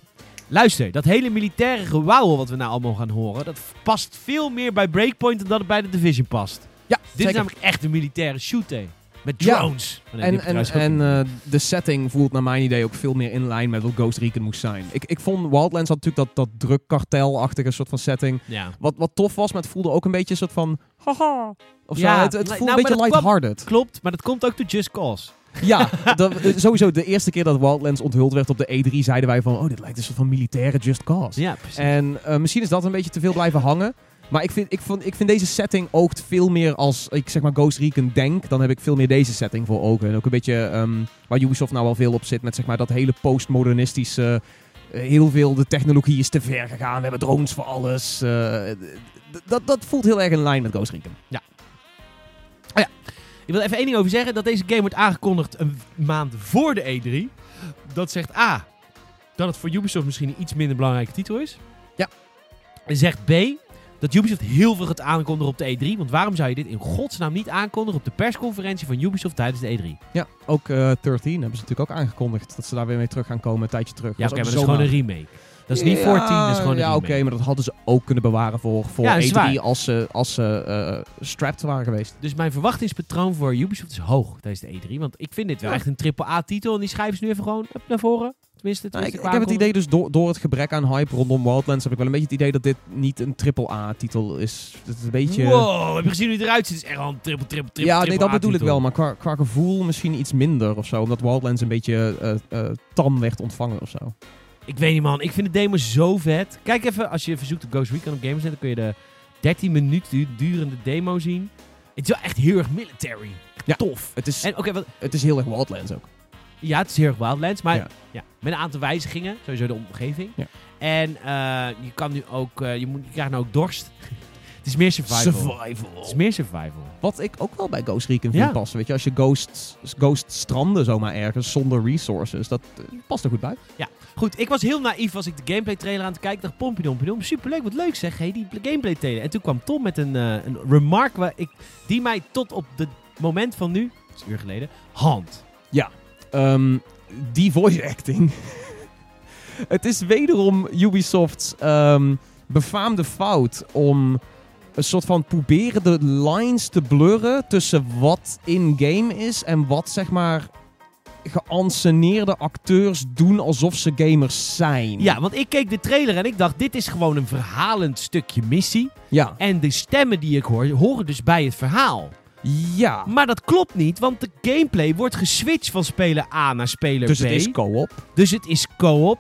Luister, dat hele militaire gewauwel wat we nou allemaal gaan horen... dat past veel meer bij Breakpoint dan dat het bij de Division past. Ja, Dit zeker. is namelijk echt een militaire shooter. Met drones. Oh, En, en, en eh, de setting voelt naar mijn idee ook veel meer in lijn met wat Ghost Recon moest zijn. Ik, ik vond Wildlands had natuurlijk dat, dat drugkartel-achtige soort van setting. ja. Wat, wat tof was, maar het voelde ook een beetje een soort van... Haha. Of zo. Ja, Het, het nou, voelde maar een beetje dat kwam- lighthearted. Klopt, maar dat komt ook door Just Cause. Ja, *laughs* dat- eh, sowieso de eerste keer dat Wildlands onthuld werd op de E3 zeiden wij van... Oh, dit lijkt een soort van militaire Just Cause. Ja, precies. En eh, misschien is dat een beetje te veel blijven hangen. Maar ik vind, ik, vond, ik vind deze setting oogt veel meer als ik zeg maar Ghost Recon denk. Dan heb ik veel meer deze setting voor ogen. En ook een beetje ehm, waar Ubisoft nou wel veel op zit met zeg maar dat hele postmodernistische heel veel, de technologie is te ver gegaan. We hebben drones voor alles. Eh, dat, dat voelt heel erg in lijn met Ghost Recon. Ik wil even één ding over zeggen. Dat deze game wordt aangekondigd een maand voor de E3. Dat zegt A. Dat het voor Ubisoft misschien een iets minder belangrijke titel is. Ja. En zegt B. Dat Ubisoft heel veel gaat aankondigen op de E3. Want waarom zou je dit in godsnaam niet aankondigen op de persconferentie van Ubisoft tijdens de E3? Ja, ook eh 13 hebben ze natuurlijk ook aangekondigd dat ze daar weer mee terug gaan komen een tijdje terug. Ja, oké, ook maar dat is gewoon een remake. Dat is niet 14, dat is gewoon een Ja, oké, maar dat hadden ze ook kunnen bewaren voor, voor Ja, dat is E3 waar. als ze, als ze eh, strapped waren geweest. Dus mijn verwachtingspatroon voor Ubisoft is hoog tijdens de E3. Want ik vind dit wel Ja. echt een AAA-titel. En die schrijven ze nu even gewoon up naar voren. Tenminste, Nou, ik, ik heb het idee dus door, door het gebrek aan hype rondom Wildlands heb ik wel een beetje het idee dat dit niet een AAA-titel is. Het is een beetje... Wow, heb je gezien hoe het eruit ziet? Het is echt al een triple, triple, triple, ja, nee, triple dat bedoel ik wel. Maar qua, qua gevoel misschien iets minder of zo. Omdat Wildlands een beetje eh, tam werd ontvangen of zo. Ik weet niet, man. Ik vind de demo zo vet. Kijk even, als je verzoekt op Ghost Recon op Gamersnet, dan kun je de 13 minuten du- durende demo zien. Het is wel echt heel erg military. Ja. Tof. Het is, En wat het is heel erg Wildlands ook. ja, het is heel erg Wildlands, maar Ja. ja. met een aantal wijzigingen. Sowieso de omgeving. Ja. En eh, je kan nu ook, eh, je, moet, je krijgt nou ook dorst. *laughs* het is meer survival. Het is meer survival. Wat ik ook wel bij Ghost Recon vind Ja. passen. Weet je, als je Ghost, Ghost stranden zomaar ergens zonder resources, dat eh, past er goed bij. Goed, ik was heel naïef als ik de gameplay trailer aan te kijken. Ik dacht, pompiedompiedomp, superleuk, wat leuk zeg. Hey, die gameplay trailer. En toen kwam Tom met een, eh, een remark waar ik, die mij tot op het moment van nu, dat is een uur geleden, hand. Ehm, die voice acting. *laughs* het is wederom Ubisoft's ehm, befaamde fout om een soort van proberen de lines te blurren tussen wat in-game is en wat zeg maar geanceneerde acteurs doen alsof ze gamers zijn. Ja, want ik keek de trailer en ik dacht, dit is gewoon een verhalend stukje missie. Ja. En de stemmen die ik hoor, horen dus bij het verhaal. Ja. Maar dat klopt niet, want de gameplay wordt geswitcht van speler A naar speler Dus B. het is co-op. Dus het is co-op.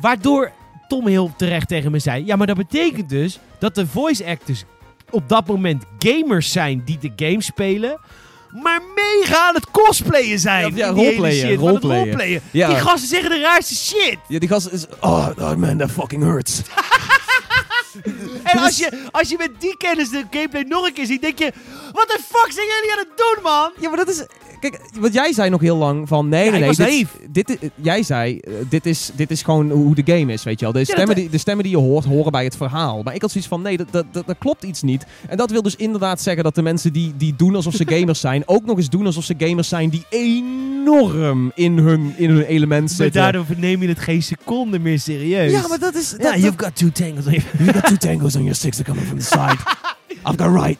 Waardoor Tom heel terecht tegen me zei: Ja, maar dat betekent dus dat de voice actors op dat moment gamers zijn die de game spelen. Maar mega aan het cosplayen zijn. Ja, ja, roleplayen. Die gasten zeggen de raarste shit. Ja, die gast is... Oh, oh man, that fucking hurts. *laughs* En als je, als je met die kennis de gameplay nog een keer ziet, denk je: Wat de fuck zijn jullie aan het doen, man? Ja, maar dat is... Kijk, wat jij zei nog heel lang van... Nee, Ja, nee, nee. dit, dit, jij zei, eh, dit is, dit is gewoon hoe de game is, weet je wel. De, stemmen, die, de stemmen die je hoort, horen bij het verhaal. Maar ik had zoiets van, nee, dat, dat, dat, dat klopt iets niet. En dat wil dus inderdaad zeggen dat de mensen die, die doen alsof ze gamers zijn... *laughs* ook nog eens doen alsof ze gamers zijn die enorm in hun, in hun element Maar zitten. daardoor neem je het geen seconde meer serieus. Ja, maar dat is... Ja, you've got two tangles. *laughs* you got two tangos on *laughs* your six are coming from the side. *laughs* I've got right.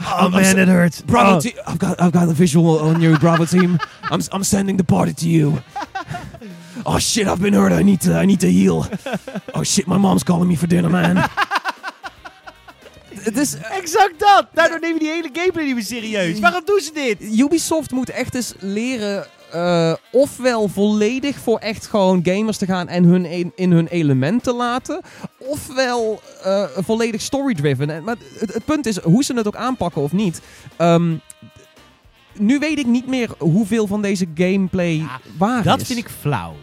Oh man, it hurts. Bravo, Oh. te- I've got I've got a visual on your Bravo team. I'm I'm sending the party to you. *laughs* Oh shit, I've been hurt. I need to I need to heal. Oh shit, my mom's calling me for dinner, man. *laughs* Het is Exact dat! Daardoor nemen die hele gameplay niet meer serieus. Waarom doen ze dit? Ubisoft moet echt eens leren eh, ofwel volledig voor echt gewoon gamers te gaan en hun in, in hun element te laten, ofwel eh, volledig story-driven. En- Maar het, het punt is, hoe ze het ook aanpakken of niet, ehm, nu weet ik niet meer hoeveel van deze gameplay Ja, waar Dat is. vind ik flauw.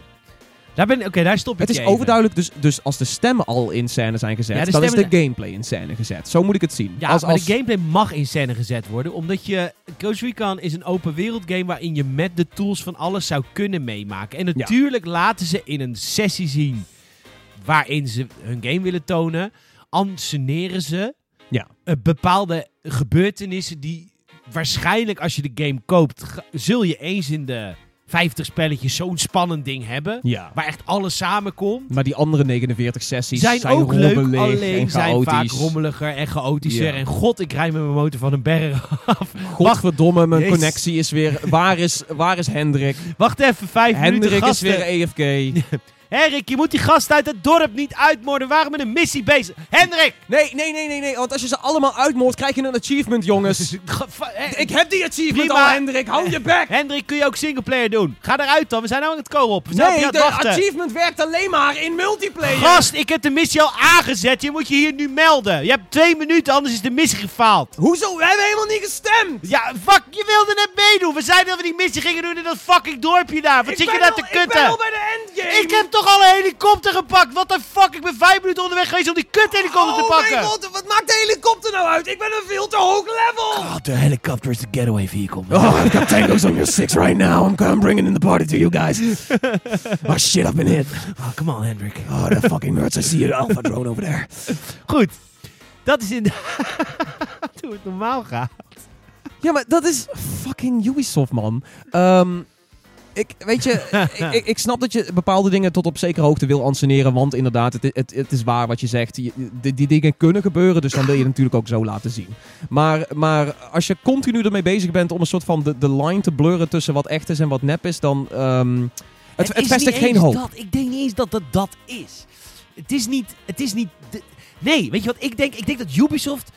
Daar ben, Oké, daar stop ik Het is even. overduidelijk, dus, dus als de stemmen al in scène zijn gezet, Ja, dan is de gameplay in scène gezet. Zo moet ik het zien. Ja, als, maar als, de gameplay mag in scène gezet worden. Omdat je... Ghost Recon is een open wereld game waarin je met de tools van alles zou kunnen meemaken. En natuurlijk laten ze in een sessie zien waarin ze hun game willen tonen. Anseneren ze Ja. eh, bepaalde gebeurtenissen die waarschijnlijk als je de game koopt, zul je eens in de 50 spelletjes zo'n spannend ding hebben. ja. Waar echt alles samenkomt. Maar die andere 49 sessies zijn, zijn, ook leuk, rommelig alleen en zijn vaak rommeliger en chaotischer. Ja. En god, ik rijd met mijn motor van een berg af. Godverdomme, mijn Jezus. connectie is weer... Waar is, waar is Hendrik? Wacht even, vijf minuten Hendrik is weer E *laughs* Henrik, je moet die gasten uit het dorp niet uitmoorden. We waren met een missie bezig. Hendrik! Nee, nee, nee, nee, nee. Want als je ze allemaal uitmoordt, krijg je een achievement, jongens. *laughs* Ik heb die achievement Prima. al, Hendrik. Hou je bek. Hendrik, kun je ook singleplayer doen? Ga eruit dan, we zijn nou aan het co-op. Nee, aan de het wachten. achievement werkt alleen maar in multiplayer. Gast, ik heb de missie al aangezet. Je moet je hier nu melden. Je hebt twee minuten, anders is de missie gefaald. Hoezo? We hebben helemaal niet gestemd. Ja, fuck, je wilde net meedoen. We zeiden dat we die missie gingen doen in dat fucking dorpje daar. Wat Ik zit je daar al- te Ik ben kutten? al bij de endgame. Ik heb heb toch al een helikopter gepakt? What the fuck? Ik ben vijf minuten onderweg geweest om die kut helikopter te pakken. Oh god, wat maakt de helikopter nou uit? Ik ben een veel te hoog level! Oh, the helicopter is the getaway vehicle. Oh, I've got tangos on your six right now. I'm, I'm bringing in the party to you guys. *laughs* oh shit, I've been hit. Oh, come on, Hendrik. Oh, that fucking hurts. I see an alpha drone over there. Goed. Dat is in *laughs* hoe het normaal gaat. Ja, maar dat is fucking Ubisoft, man. Ehm, ik, weet je, *laughs* ik, ik, snap dat je bepaalde dingen tot op zekere hoogte wil anseneren. Want inderdaad, het, het, het is waar wat je zegt. Je- die, die dingen kunnen gebeuren, dus dan wil je het natuurlijk ook zo laten zien. Maar, maar als je continu ermee bezig bent om een soort van de, de line te blurren tussen wat echt is en wat nep is, dan... ehm, het, vestigt niet geen hoop. Dat. Ik denk niet eens dat dat dat is. Het is niet... Het is niet de- nee, weet je wat ik denk? Ik denk dat Ubisoft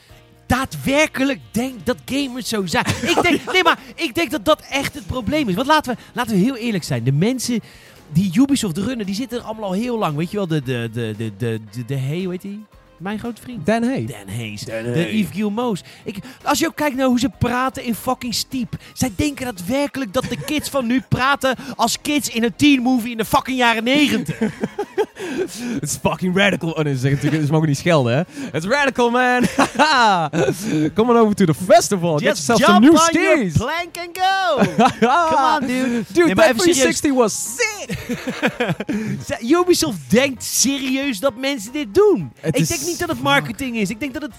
daadwerkelijk denkt dat gamers zo zijn. Ik denk, nee, maar ik denk dat dat echt het probleem is. Want laten we, laten we heel eerlijk zijn. De mensen die Ubisoft runnen, die zitten er allemaal al heel lang. Weet je wel, de, de, de, de, de, de, de hey, hoe heet die? Mijn grote vriend. Dan Hey. Dan Hayes. Dan De. Yves Guillemot's. Ik, als je ook kijkt naar hoe ze praten in fucking Steep. Zij denken daadwerkelijk dat de kids van nu praten als kids in een teen movie in de fucking jaren negentig. *laughs* It's fucking radical. Oh nee, ze, zeggen natuurlijk, ze mogen niet schelden, hè? It's radical, man. *laughs* Come on over to the festival. Get Just yourself jump some new on your plank and go. *laughs* Come on, dude. Dude, Nee, that even serieus. 360 was sick. Ubisoft denkt serieus dat mensen dit doen. Het ik is- denk niet dat het marketing is. Ik denk dat het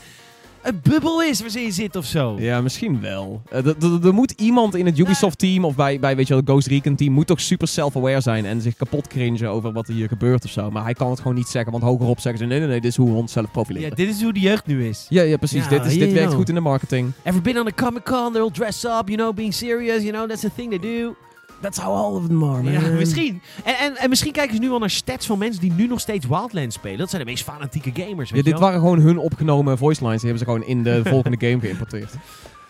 een bubbel is waar ze in zit of zo. Ja, misschien wel. Eh, Er moet iemand in het Ubisoft-team of bij, bij weet je wel, het Ghost Recon-team moet toch super self-aware zijn en zich kapot cringen over wat er hier gebeurt of zo. Maar hij kan het gewoon niet zeggen, want hogerop zeggen ze nee, nee, nee, dit is hoe we onszelf Ja, profileren. dit is hoe de jeugd nu is. Ja, ja, precies. Ja, dit, is, dit werkt know. goed in de marketing. Ever been on a Comic Con? They're all dressed up, you know, being serious, you know, that's the thing they do. That's how all of them are, man. Ja, misschien. En, en, en misschien kijken ze nu al naar stats van mensen die nu nog steeds Wildlands spelen. Dat zijn de meest fanatieke gamers, Ja, weet dit je wel? waren gewoon hun opgenomen voice lines. Die hebben ze gewoon in de *laughs* volgende game geïmporteerd.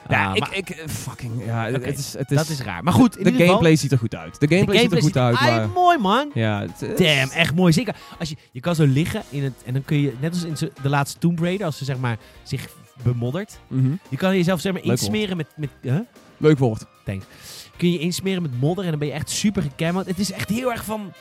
Ja, Ah, ik, maar ik, eh, fucking, ja, het is, het is, dat is raar. Maar goed, in de ieder gameplay geval, ziet er goed uit. De gameplay, ziet er goed uit, maar... mooi, man. Ja, het is- Damn, echt mooi. Zeker als je, je kan zo liggen in het, en dan kun je, net als in de laatste Tomb Raider, als ze zeg maar zich bemoddert, Mhm. je kan jezelf zeg maar Leuk insmeren met, met huh? Leuk woord. Kun je insmeren met modder en dan ben je echt super gecammed. Het is echt heel erg van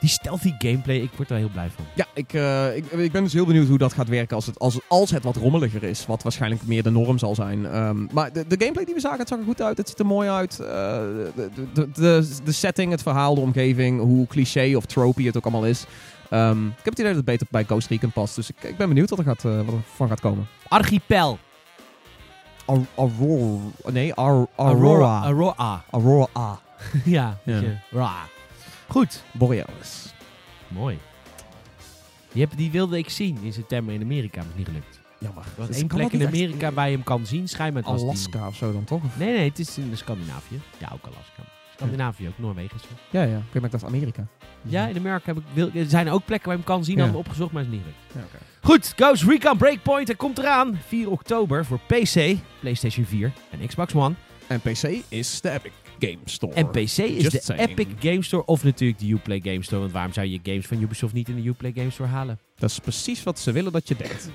die stealthy gameplay. Ik word er heel blij van. Ja, ik, eh, ik, ik ben dus heel benieuwd hoe dat gaat werken als het, als, als het wat rommeliger is. Wat waarschijnlijk meer de norm zal zijn. Ehm, maar de, de gameplay die we zagen, het zag er goed uit. Het ziet er mooi uit. Eh, de, de, de, de setting, het verhaal, de omgeving, hoe cliché of tropey het ook allemaal is. Ehm, ik heb het idee dat het beter bij Ghost Recon past. Dus ik, ik ben benieuwd wat er, gaat, eh, wat er van gaat komen. Archipel. Aurora. Nee, Aurora. Aurora. Aurora A. *laughs* ja, Ja. Ra. Goed. Borealis. Mooi. Die, heb, die wilde ik zien in september in Amerika, maar is niet gelukt. Jammer. Er was Dus één plek in echt- Amerika waar je hem kan zien. Schijnbaar het was die- Alaska of zo dan toch? Nee, nee, het is in Scandinavië. Ja, ook Alaska. Scandinavië ook, Noorwegen. is zo. Ja, ja. Oké, maar ik dacht Amerika. Ja, in Amerika heb ik, wil, er zijn ook plekken waar je hem kan zien. Ja. Hadden we opgezocht, maar is niet gelukt. Ja. Goed, Ghost Recon Breakpoint. Er komt eraan. 4 oktober voor PC, PlayStation 4 en Xbox One. En PC is de Epic Game Store. En PC is Just de saying. Epic Game Store of natuurlijk de Uplay Game Store. Want waarom zou je games van Ubisoft niet in de Uplay Game Store halen? Dat is precies wat ze willen dat je denkt.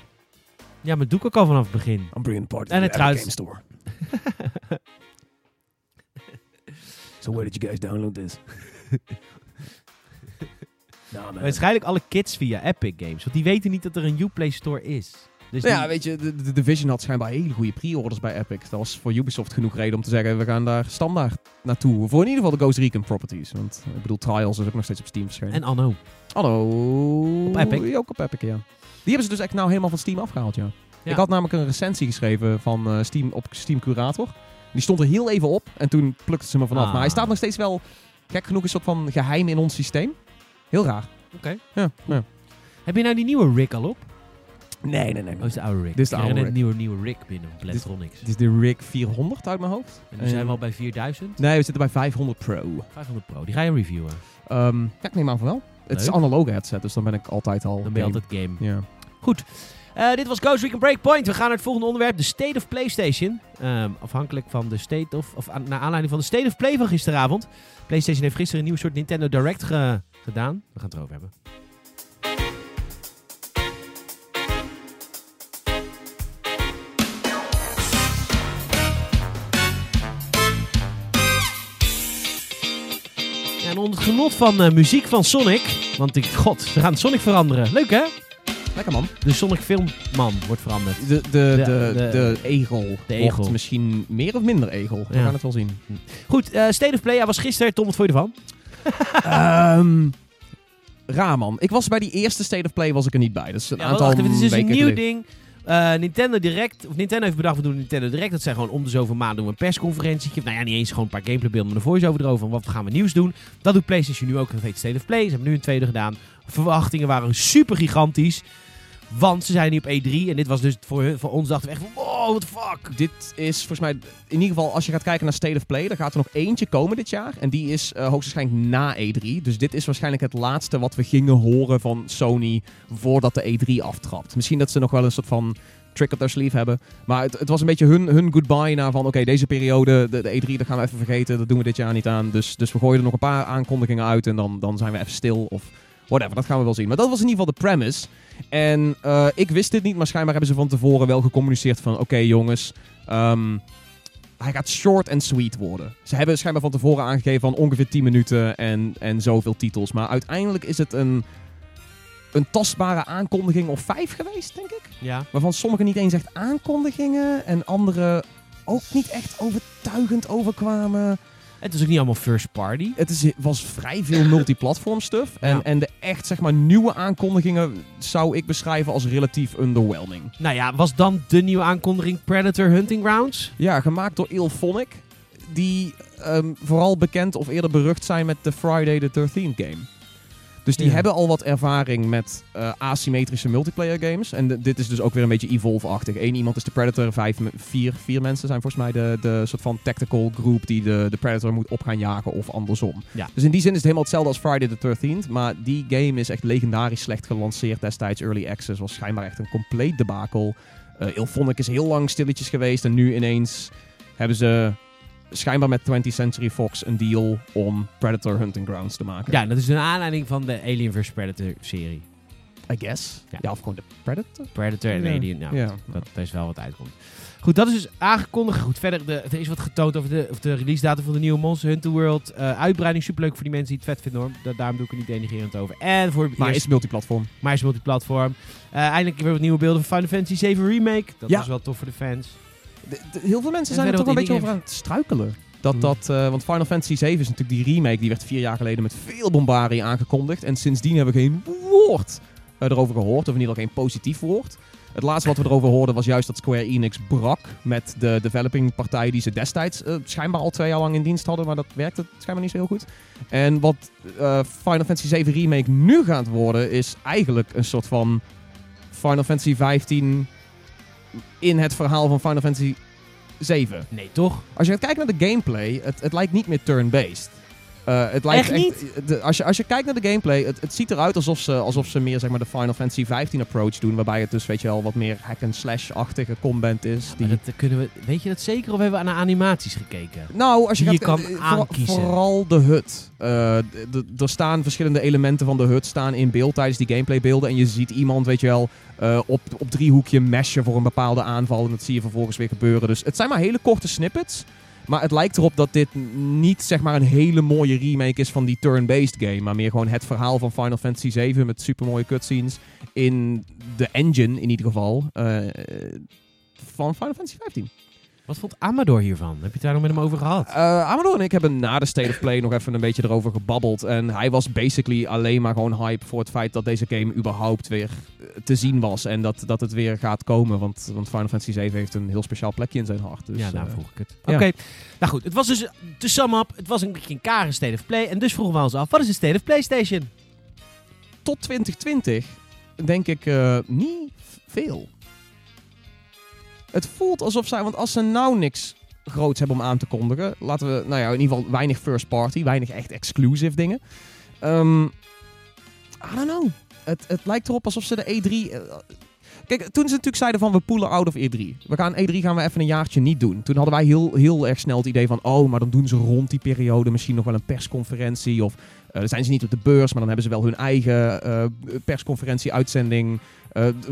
Ja, maar doe ik ook al vanaf het begin. I'm bringing the party En het Epic Game Store. *laughs* so where did you guys download this? *laughs* man. Waarschijnlijk alle kids via Epic Games. Want die weten niet dat er een Uplay Store is. Dus Nou ja, die- weet je, de, de Division had schijnbaar hele goede pre-orders bij Epic. Dat was voor Ubisoft genoeg reden om te zeggen, we gaan daar standaard naartoe. Voor in ieder geval de Ghost Recon properties. Want ik bedoel, Trials is ook nog steeds op Steam verschenen. En Anno. Hallo. Op Epic? Ja, ook op Epic, ja. Die hebben ze dus echt nou helemaal van Steam afgehaald, ja. Ja. Ik had namelijk een recensie geschreven van eh, Steam op Steam Curator. Die stond er heel even op en toen plukte ze me vanaf. Ah. Maar hij staat nog steeds wel, gek genoeg, een soort van geheim in ons systeem. Heel raar. Oké. Ja, ja. Heb je nou die nieuwe rig al op? Nee, nee, nee. Oh, is de oude rig. Dit is de oude rig. een nieuwe, nieuwe rig binnen Plantronics. Het is de Rig 400 uit mijn hoofd. En nu zijn we al bij 4000. Nee, we zitten bij 500 Pro. 500 Pro. Die ga je reviewen. Ehm, ja, ik neem aan van wel. Het is een analoge headset, dus dan ben ik altijd al... Dan ben je game. altijd game. Ja. Goed. Eh, dit was Ghost Recon Breakpoint. We gaan naar het volgende onderwerp. De State of PlayStation. Ehm, afhankelijk van de State of... Of aan, naar aanleiding van de State of Play van gisteravond. PlayStation heeft gisteren een nieuw soort Nintendo Direct ge- gedaan. We gaan het erover hebben. Ja, onder het genot van eh, muziek van Sonic. Want ik, god, ze gaan Sonic veranderen. Leuk hè? Lekker man. De Sonic filmman wordt veranderd. De, de, De- de, egel de egel. misschien meer of minder egel. We Ja. gaan het wel zien. Goed, eh, State of Play ja, was gisteren. Tom, wat vond je ervan? Raar man. Ik was bij die eerste State of Play was ik er niet bij. Dus een Ja, aantal wacht even, het is dus een nieuw geleden. ding. Eh, Nintendo Direct, of Nintendo heeft bedacht, we doen Nintendo Direct. Dat zijn gewoon om de zoveel maanden doen we een persconferentietje. Nou ja, niet eens gewoon een paar gameplaybeelden, maar een voice-over erover. Van wat gaan we nieuws doen? Dat doet PlayStation nu ook. Dat heet State of Play. Ze hebben nu een tweede gedaan. Verwachtingen waren super gigantisch. Want ze zijn nu op E3. En dit was dus voor, voor ons dachten we echt van, wow, what the fuck. Dit is volgens mij, in ieder geval als je gaat kijken naar State of Play, dan gaat er nog eentje komen dit jaar. En die is eh, hoogstwaarschijnlijk na E3. Dus dit is waarschijnlijk het laatste wat we gingen horen van Sony voordat de E3 aftrapt. Misschien dat ze nog wel een soort van trick up their sleeve hebben. Maar het, het was een beetje hun, hun goodbye naar van oké, deze periode, de, de E3, dat gaan we even vergeten. Dat doen we dit jaar niet aan. Dus, dus we gooien er nog een paar aankondigingen uit en dan, dan zijn we even stil of whatever. Dat gaan we wel zien. Maar dat was in ieder geval de premise. En eh, ik wist dit niet, maar schijnbaar hebben ze van tevoren wel gecommuniceerd van oké jongens, ehm, hij gaat short en sweet worden. Ze hebben schijnbaar van tevoren aangegeven van ongeveer 10 minuten en, en zoveel titels. Maar uiteindelijk is het een, een tastbare aankondiging of vijf geweest, denk ik. Ja. Waarvan sommige niet eens echt aankondigingen en andere ook niet echt overtuigend overkwamen. Het is ook niet allemaal first party. Het is, was vrij veel multiplatform stuff. En, Ja. en de echt zeg maar nieuwe aankondigingen zou ik beschrijven als relatief underwhelming. Nou ja, was dan de nieuwe aankondiging Predator Hunting Grounds? Ja, gemaakt door Ilphonic. Die ehm, vooral bekend of eerder berucht zijn met de Friday the 13th game. Dus die Ja. hebben al wat ervaring met eh, asymmetrische multiplayer games. En de- dit is dus ook weer een beetje Evolve-achtig. Eén iemand is de Predator, vijf, vier, vier mensen zijn volgens mij de, de soort van tactical group die de, de Predator moet op gaan jagen of andersom. Ja. Dus in die zin is het helemaal hetzelfde als Friday the 13th. Maar die game is echt legendarisch slecht gelanceerd destijds. Early Access was schijnbaar echt een compleet debakel. Ilphonic is heel lang stilletjes geweest en nu ineens hebben ze schijnbaar met 20th Century Fox een deal om Predator Hunting Grounds te maken. Ja, dat is een aanleiding van de Alien vs Predator serie. I guess. Ja. Ja, of gewoon de Predator. Predator en Ja. Alien, nou, Ja. dat er is wel wat uitkomt. Goed, dat is dus aangekondigd. Goed, verder, de, er is wat getoond over de, over de release datum van de nieuwe Monster Hunter World. Eh, uitbreiding, superleuk voor die mensen die het vet vinden hoor. Da- daarom doe ik er niet denigerend over. En voor Maar eerst- is multiplatform. maar is multiplatform. Eh, eindelijk weer wat nieuwe beelden van Final Fantasy 7 Remake. Dat Ja. was wel tof voor de fans. Heel veel mensen En zijn er toch een beetje over aan het struikelen. Dat, Hmm. dat, eh, want Final Fantasy 7 is natuurlijk die remake die werd vier jaar geleden met veel bombardie aangekondigd. En sindsdien hebben we geen woord eh, erover gehoord, of in ieder geval geen positief woord. Het laatste wat we erover hoorden was juist dat Square Enix brak met de developing partij die ze destijds eh, schijnbaar al twee jaar lang in dienst hadden, maar dat werkte schijnbaar niet zo heel goed. En wat Final Fantasy 7 Remake nu gaat worden, is eigenlijk een soort van Final Fantasy 15 in het verhaal van Final Fantasy 7. Nee, toch? Als je gaat kijken naar de gameplay, het, het lijkt niet meer turn-based. Eh, het lijkt Echt de- als, je, als je kijkt naar de gameplay, het, het ziet eruit alsof ze, alsof ze meer zeg maar, de Final Fantasy 15 approach doen. Waarbij het dus weet je wel, wat meer hack-and-slash-achtige combat is. Die... dat kunnen we, weet je dat zeker of hebben we naar animaties gekeken? Nou, als je, gaat, je kan eh, voor- aankiezen. vooral de hut. Eh, er staan verschillende elementen van de hut staan in beeld tijdens die gameplaybeelden. En je ziet iemand, weet je wel, eh, op, op driehoekje meshen voor een bepaalde aanval. En dat zie je vervolgens weer gebeuren. Dus het zijn maar hele korte snippets. Maar het lijkt erop dat dit niet zeg maar een hele mooie remake is van die turn-based game. Maar meer gewoon het verhaal van Final Fantasy 7 met super mooie cutscenes. In de engine in ieder geval. eh, van Final Fantasy 15. Wat vond Amador hiervan? Heb je het daar nog met hem over gehad? Uh, Amador en ik hebben na de State of Play nog even een beetje erover gebabbeld. En hij was basically alleen maar gewoon hype voor het feit dat deze game überhaupt weer eh, te zien was. En dat, dat het weer gaat komen. Want, want Final Fantasy 7 heeft een heel speciaal plekje in zijn hart. Dus, ja, daarom eh, vroeg ik het. ja. Oké, nou goed. Het was dus, to sum up, het was een beetje een kare State of Play. En dus vroegen we ons af, wat is de State of PlayStation? tot 2020 denk ik eh, niet veel. Het voelt alsof zij, want als ze nou niks groots hebben om aan te kondigen, laten we, nou ja, in ieder geval weinig first party, weinig echt exclusive dingen. Ehm I don't know. Het, het lijkt erop alsof ze de E3. eh, Kijk, toen ze natuurlijk zeiden van we poelen out of E3. We gaan E3 gaan we even een jaartje niet doen. Toen hadden wij heel, heel erg snel het idee van oh, maar dan doen ze rond die periode misschien nog wel een persconferentie of eh, dan zijn ze niet op de beurs, maar dan hebben ze wel hun eigen eh, persconferentie, uitzending,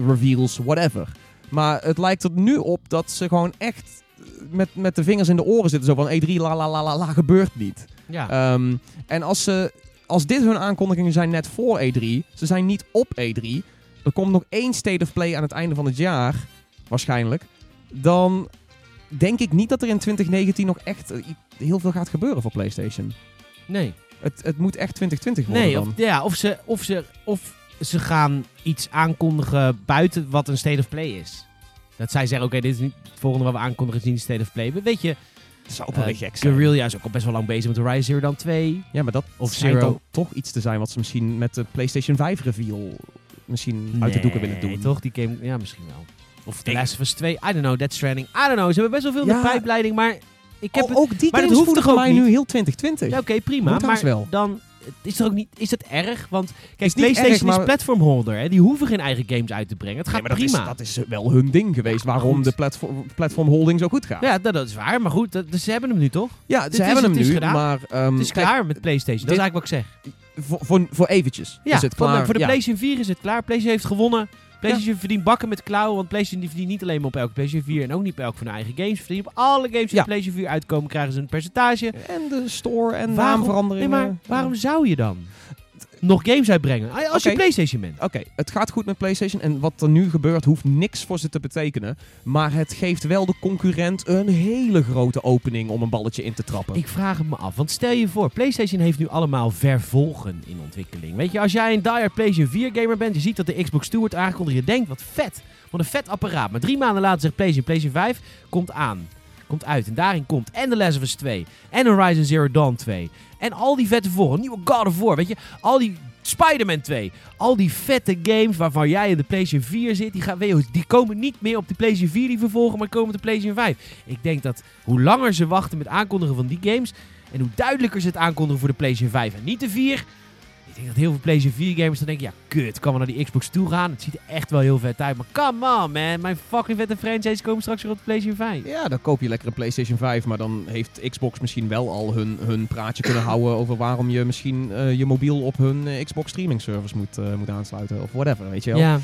reveals, whatever. Maar het lijkt er nu op dat ze gewoon echt met, met de vingers in de oren zitten. Zo van E3, la la la la la, gebeurt niet. Ja. Ehm, en als, ze, als dit hun aankondigingen zijn net voor E3, ze zijn niet op E3, er komt nog één State of Play aan het einde van het jaar, waarschijnlijk, dan denk ik niet dat er in 2019 nog echt heel veel gaat gebeuren voor PlayStation. nee. Het, het moet echt 2020 worden Nee, dan. of, ja, of, ze, of, ze, of ze gaan iets aankondigen buiten wat een State of Play is. Dat zij zeggen, oké, dit is niet het volgende wat we aankondigen, is niet State of Play. Maar weet je, Dat zou ook wel gek zijn. Guerrilla is ook al best wel lang bezig met Horizon Zero Dawn 2. Ja, maar dat Of schijnt Zero. dan toch iets te zijn wat ze misschien met de PlayStation 5 reveal misschien uit de doeken willen doen. toch? Die game, ja, misschien wel. Of The Last of Us 2, I don't know, Death Stranding, I don't know. Ze hebben best wel veel in Ja. de pijpleiding, maar ik heb Oh, het... ook die maar dat games hoeft toch mij nu heel 2020. Ja, oké, prima. Maar wel. dan is, er ook niet, is dat erg? Want kijk, PlayStation erg, maar- is platformholder. Hè? Die hoeven geen eigen games uit te brengen. Het gaat Nee, maar dat prima. Is, dat is wel hun ding geweest, waarom goed. de platform, platform holding zo goed gaat. Ja, dat, dat is waar. Maar goed, dat, dus ze hebben hem nu toch? Ja, Dit ze hebben hem het is nu, gedaan. maar ehm, Het is kijk, klaar met PlayStation. Dat is eigenlijk wat ik zeg. voor, voor, voor eventjes Ja, is het voor, klaar. voor de ja. PlayStation 4 is het klaar. PlayStation heeft gewonnen. PlayStation verdient bakken met klauwen. Want PlayStation die verdient niet alleen maar op elke PlayStation 4 en ook niet op elk van hun eigen games. Verdient op alle games die op PlayStation 4 uitkomen, krijgen ze een percentage. En de store en Waarom- naamveranderingen. Nee, maar waarom zou je dan nog games uitbrengen? Als je. PlayStation bent. Oké, het gaat goed met PlayStation en wat er nu gebeurt hoeft niks voor ze te betekenen. Maar het geeft wel de concurrent een hele grote opening om een balletje in te trappen. Ik vraag het me af. Want stel je voor, PlayStation heeft nu allemaal vervolgen in ontwikkeling. Weet je, als jij een diehard PlayStation 4 gamer bent, je ziet dat de Xbox 2 wordt aangekondigd. Je denkt, wat vet. Wat een vet apparaat. Maar drie maanden later zegt PlayStation, PlayStation 5 komt aan. Komt uit. En daarin komt en The Last of Us 2. En Horizon Zero Dawn 2. En al die vette vervolgen. Nieuwe God of War. Weet je, al die Spider-Man 2. Al die vette games waarvan jij in de PlayStation 4 zit. Die, gaan, die komen niet meer op de PlayStation 4 die vervolgen, maar komen op de PlayStation 5. Ik denk dat hoe langer ze wachten met aankondigen van die games. En hoe duidelijker ze het aankondigen voor de PlayStation 5 en niet de 4. Ik denk dat heel veel PlayStation 4 gamers dan denken, ja kut, kan we naar die Xbox toe gaan? Het ziet er echt wel heel vet uit. Maar come on man, mijn fucking vette franchise komen straks weer op de PlayStation 5. Ja, dan koop je lekker een PlayStation 5, maar dan heeft Xbox misschien wel al hun, hun praatje kunnen *coughs* houden over waarom je misschien eh, je mobiel op hun eh, Xbox streaming service moet, eh, moet aansluiten of whatever, weet je wel. Ja,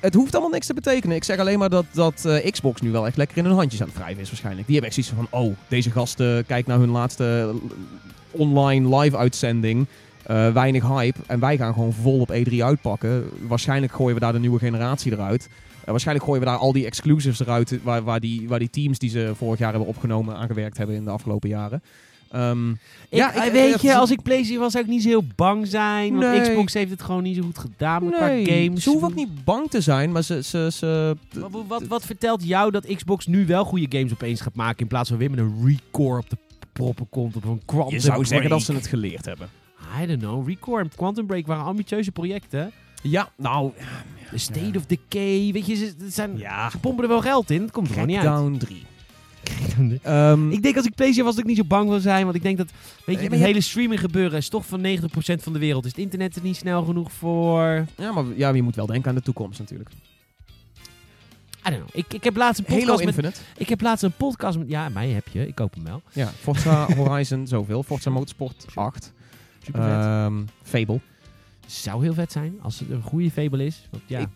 het hoeft allemaal niks te betekenen. Ik zeg alleen maar dat, dat Xbox nu wel echt lekker in hun handjes aan het wrijven is waarschijnlijk. Die hebben echt zoiets van, oh, deze gasten, kijk naar hun laatste online live uitzending. Eh, weinig hype. En wij gaan gewoon vol op E3 uitpakken. Waarschijnlijk gooien we daar de nieuwe generatie eruit. Eh, waarschijnlijk gooien we daar al die exclusives eruit. Waar, waar, die, waar die teams die ze vorig jaar hebben opgenomen aan gewerkt hebben in de afgelopen jaren. Ehm, ik, ja, eh, ik- weet je, als ik PlayStation was, zou ik niet zo heel bang zijn. Want. Xbox heeft het gewoon niet zo goed gedaan met nee, qua games. ze hoeven ook niet bang te zijn, maar ze... ze, ze Wat, wat, wat vertelt jou dat Xbox nu wel goede games opeens gaat maken in plaats van weer met een recore op de proppen komt op een Quantum je zou zeggen dat ze het geleerd hebben. I don't know. Recore en Quantum Break waren ambitieuze projecten. Ja, nou... The State of Decay, weet je, ze, zijn, Ja, ze pompen er wel geld in. Het komt er gewoon niet uit. Crackdown 3. Ehm, Ik denk als ik PlayStation was dat ik niet zo bang wil zijn. Want ik denk dat, weet je, het je- hele streaming gebeuren is toch van 90% van de wereld. Is het internet er niet snel genoeg voor? ja, maar ja, je moet wel denken aan de toekomst natuurlijk. I don't know. Ik, ik heb laatst een Halo podcast met... Infinite. Ik heb laatst een podcast met... Ja, mij heb je. Ik koop hem wel. Ja, Forza *laughs* Horizon, zoveel. Forza Motorsport 8. Super vet. Ehm, Fable. Zou heel vet zijn als het een goede Fable is. Want ja, Ik-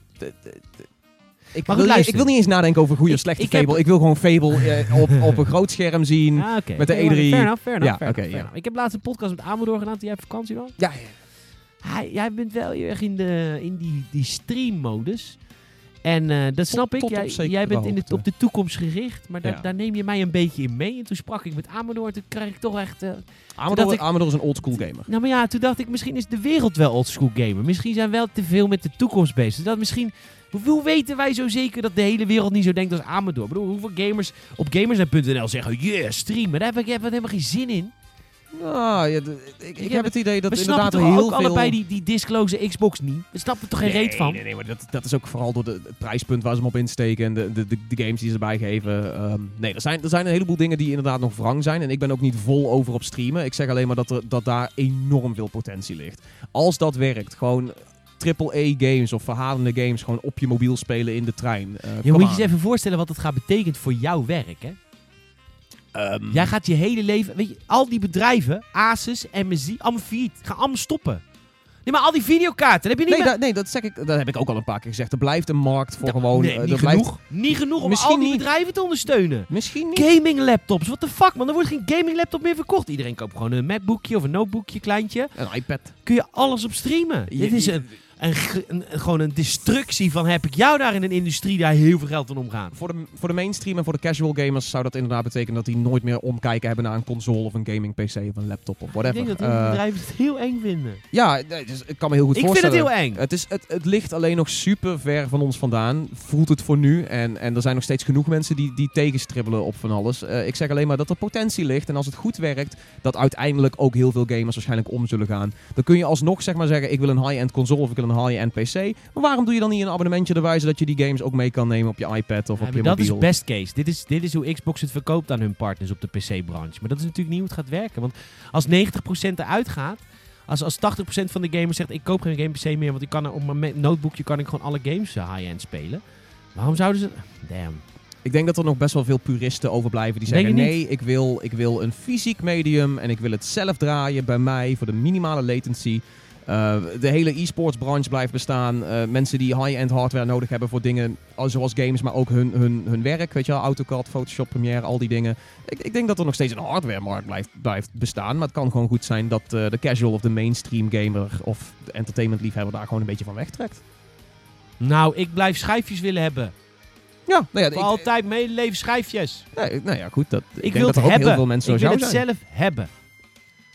Ik, wil niet, ik wil niet eens nadenken over goede of Ik- slechte ik heb- Fable. Ik wil gewoon Fable eh, op, op een groot scherm zien. Ah, met de Oké, maar E3. Fair enough, fair enough. Ja, fair oké, enough, ja. enough. Ik heb laatst een podcast met Amador gedaan. Jij op vakantie was. Ja, Hij, jij bent wel heel erg in, de, in die, die streammodus. En eh, dat snap ik. tot Jij, jij bent in de, op de toekomst gericht. Maar daar, Ja. daar neem je mij een beetje in mee. En toen sprak ik met Amador. Toen kreeg ik toch echt... Amador, dacht ik- Amador is een oldschool gamer. nou, maar ja, toen dacht ik, misschien is de wereld wel oldschool gamer. Misschien zijn we wel te veel met de toekomst bezig. Dat misschien... Hoe, weten wij zo zeker dat de hele wereld niet zo denkt als Amador? Ik bedoel, hoeveel gamers op gamersnet.nl zeggen... Yeah, streamen. Daar heb ik, heb ik helemaal geen zin in. Nou, ja, ik, ik heb het idee dat we inderdaad snappen er toch heel ook veel... allebei die, die disclose Xbox niet? We snappen er toch geen reet van? Nee, nee, maar dat, dat is ook vooral door de, het prijspunt waar ze hem op insteken en de, de, de, de games die ze erbij geven. Ehm, nee, er zijn, er zijn een heleboel dingen die inderdaad nog wrang zijn. En ik ben ook niet vol over op streamen. Ik zeg alleen maar dat, er, dat daar enorm veel potentie ligt. Als dat werkt, gewoon triple-A-games of verhalende games gewoon op je mobiel spelen in de trein. Eh, Je moet je eens even voorstellen wat het gaat betekenen voor jouw werk, hè? Ehm, Jij gaat je hele leven... Weet je, al die bedrijven, Asus, MSI, allemaal failliet. Gaan allemaal stoppen. Nee, maar al die videokaarten, heb je niet Nee, meer... da- nee, dat, zeg ik, dat heb ik ook al een paar keer gezegd. Er blijft een markt voor gewoon... nee, eh, niet er blijft- genoeg. Niet genoeg om Misschien al die niet. bedrijven te ondersteunen. Misschien niet. Gaming laptops, what the fuck man, er wordt geen gaming laptop meer verkocht. Iedereen koopt gewoon een MacBookje of een notebookje, kleintje. Een iPad. Kun je alles op streamen. Je- Dit is een, een, ge- een- gewoon een destructie van heb ik jou daar in een industrie daar heel veel geld aan omgaan. Voor de, voor de mainstream en voor de casual gamers zou dat inderdaad betekenen dat die nooit meer omkijken hebben naar een console of een gaming PC of een laptop of Ik whatever. denk dat Eh, bedrijven het heel eng vinden. ja, dus ik kan me heel goed Ik vind het voorstellen. heel eng. Het, is, het, het ligt alleen nog super ver van ons vandaan. Voelt het voor nu. En, en er zijn nog steeds genoeg mensen die, die tegenstribbelen op van alles. Eh, ik zeg alleen maar dat er potentie ligt. En als het goed werkt, dat uiteindelijk ook heel veel gamers waarschijnlijk om zullen gaan. Dan kun je alsnog zeg maar zeggen, ik wil een high-end console of ik wil een high-end PC. Maar waarom doe je dan niet een abonnementje erbij, zodat je die games ook mee kan nemen op je iPad of Ja, op je maar dat mobiel? is best case. Dit is, dit is hoe Xbox het verkoopt aan hun partners op de PC-branche. Maar dat is natuurlijk niet hoe het gaat werken. Want als 90% eruit gaat, als, als 80% van de gamers zegt ik koop geen game PC meer, want ik kan er op mijn notebookje kan ik gewoon alle games eh, high-end spelen. Waarom zouden ze... Damn. Ik denk dat er nog best wel veel puristen overblijven die zeggen: je nee, ik wil, ik wil een fysiek medium en ik wil het zelf draaien bij mij voor de minimale latency. Eh, de hele e-sports branche blijft bestaan. Eh, mensen die high-end hardware nodig hebben voor dingen als- zoals games, maar ook hun, hun, hun werk. Weet je wel, AutoCAD, Photoshop, Premiere, al die dingen. Ik, ik denk dat er nog steeds een hardware-markt blijft, blijft bestaan. Maar het kan gewoon goed zijn dat eh, de casual of de mainstream gamer of de entertainment-liefhebber daar gewoon een beetje van wegtrekt. Nou, ik blijf schijfjes willen hebben. Ja, nou ja, Voor ik- altijd medeleven schijfjes. nee, nou ja, goed. Dat, ik, Ik, denk wil dat het er ook hebben. heel veel mensen ik zoals wil jou het zelf hebben.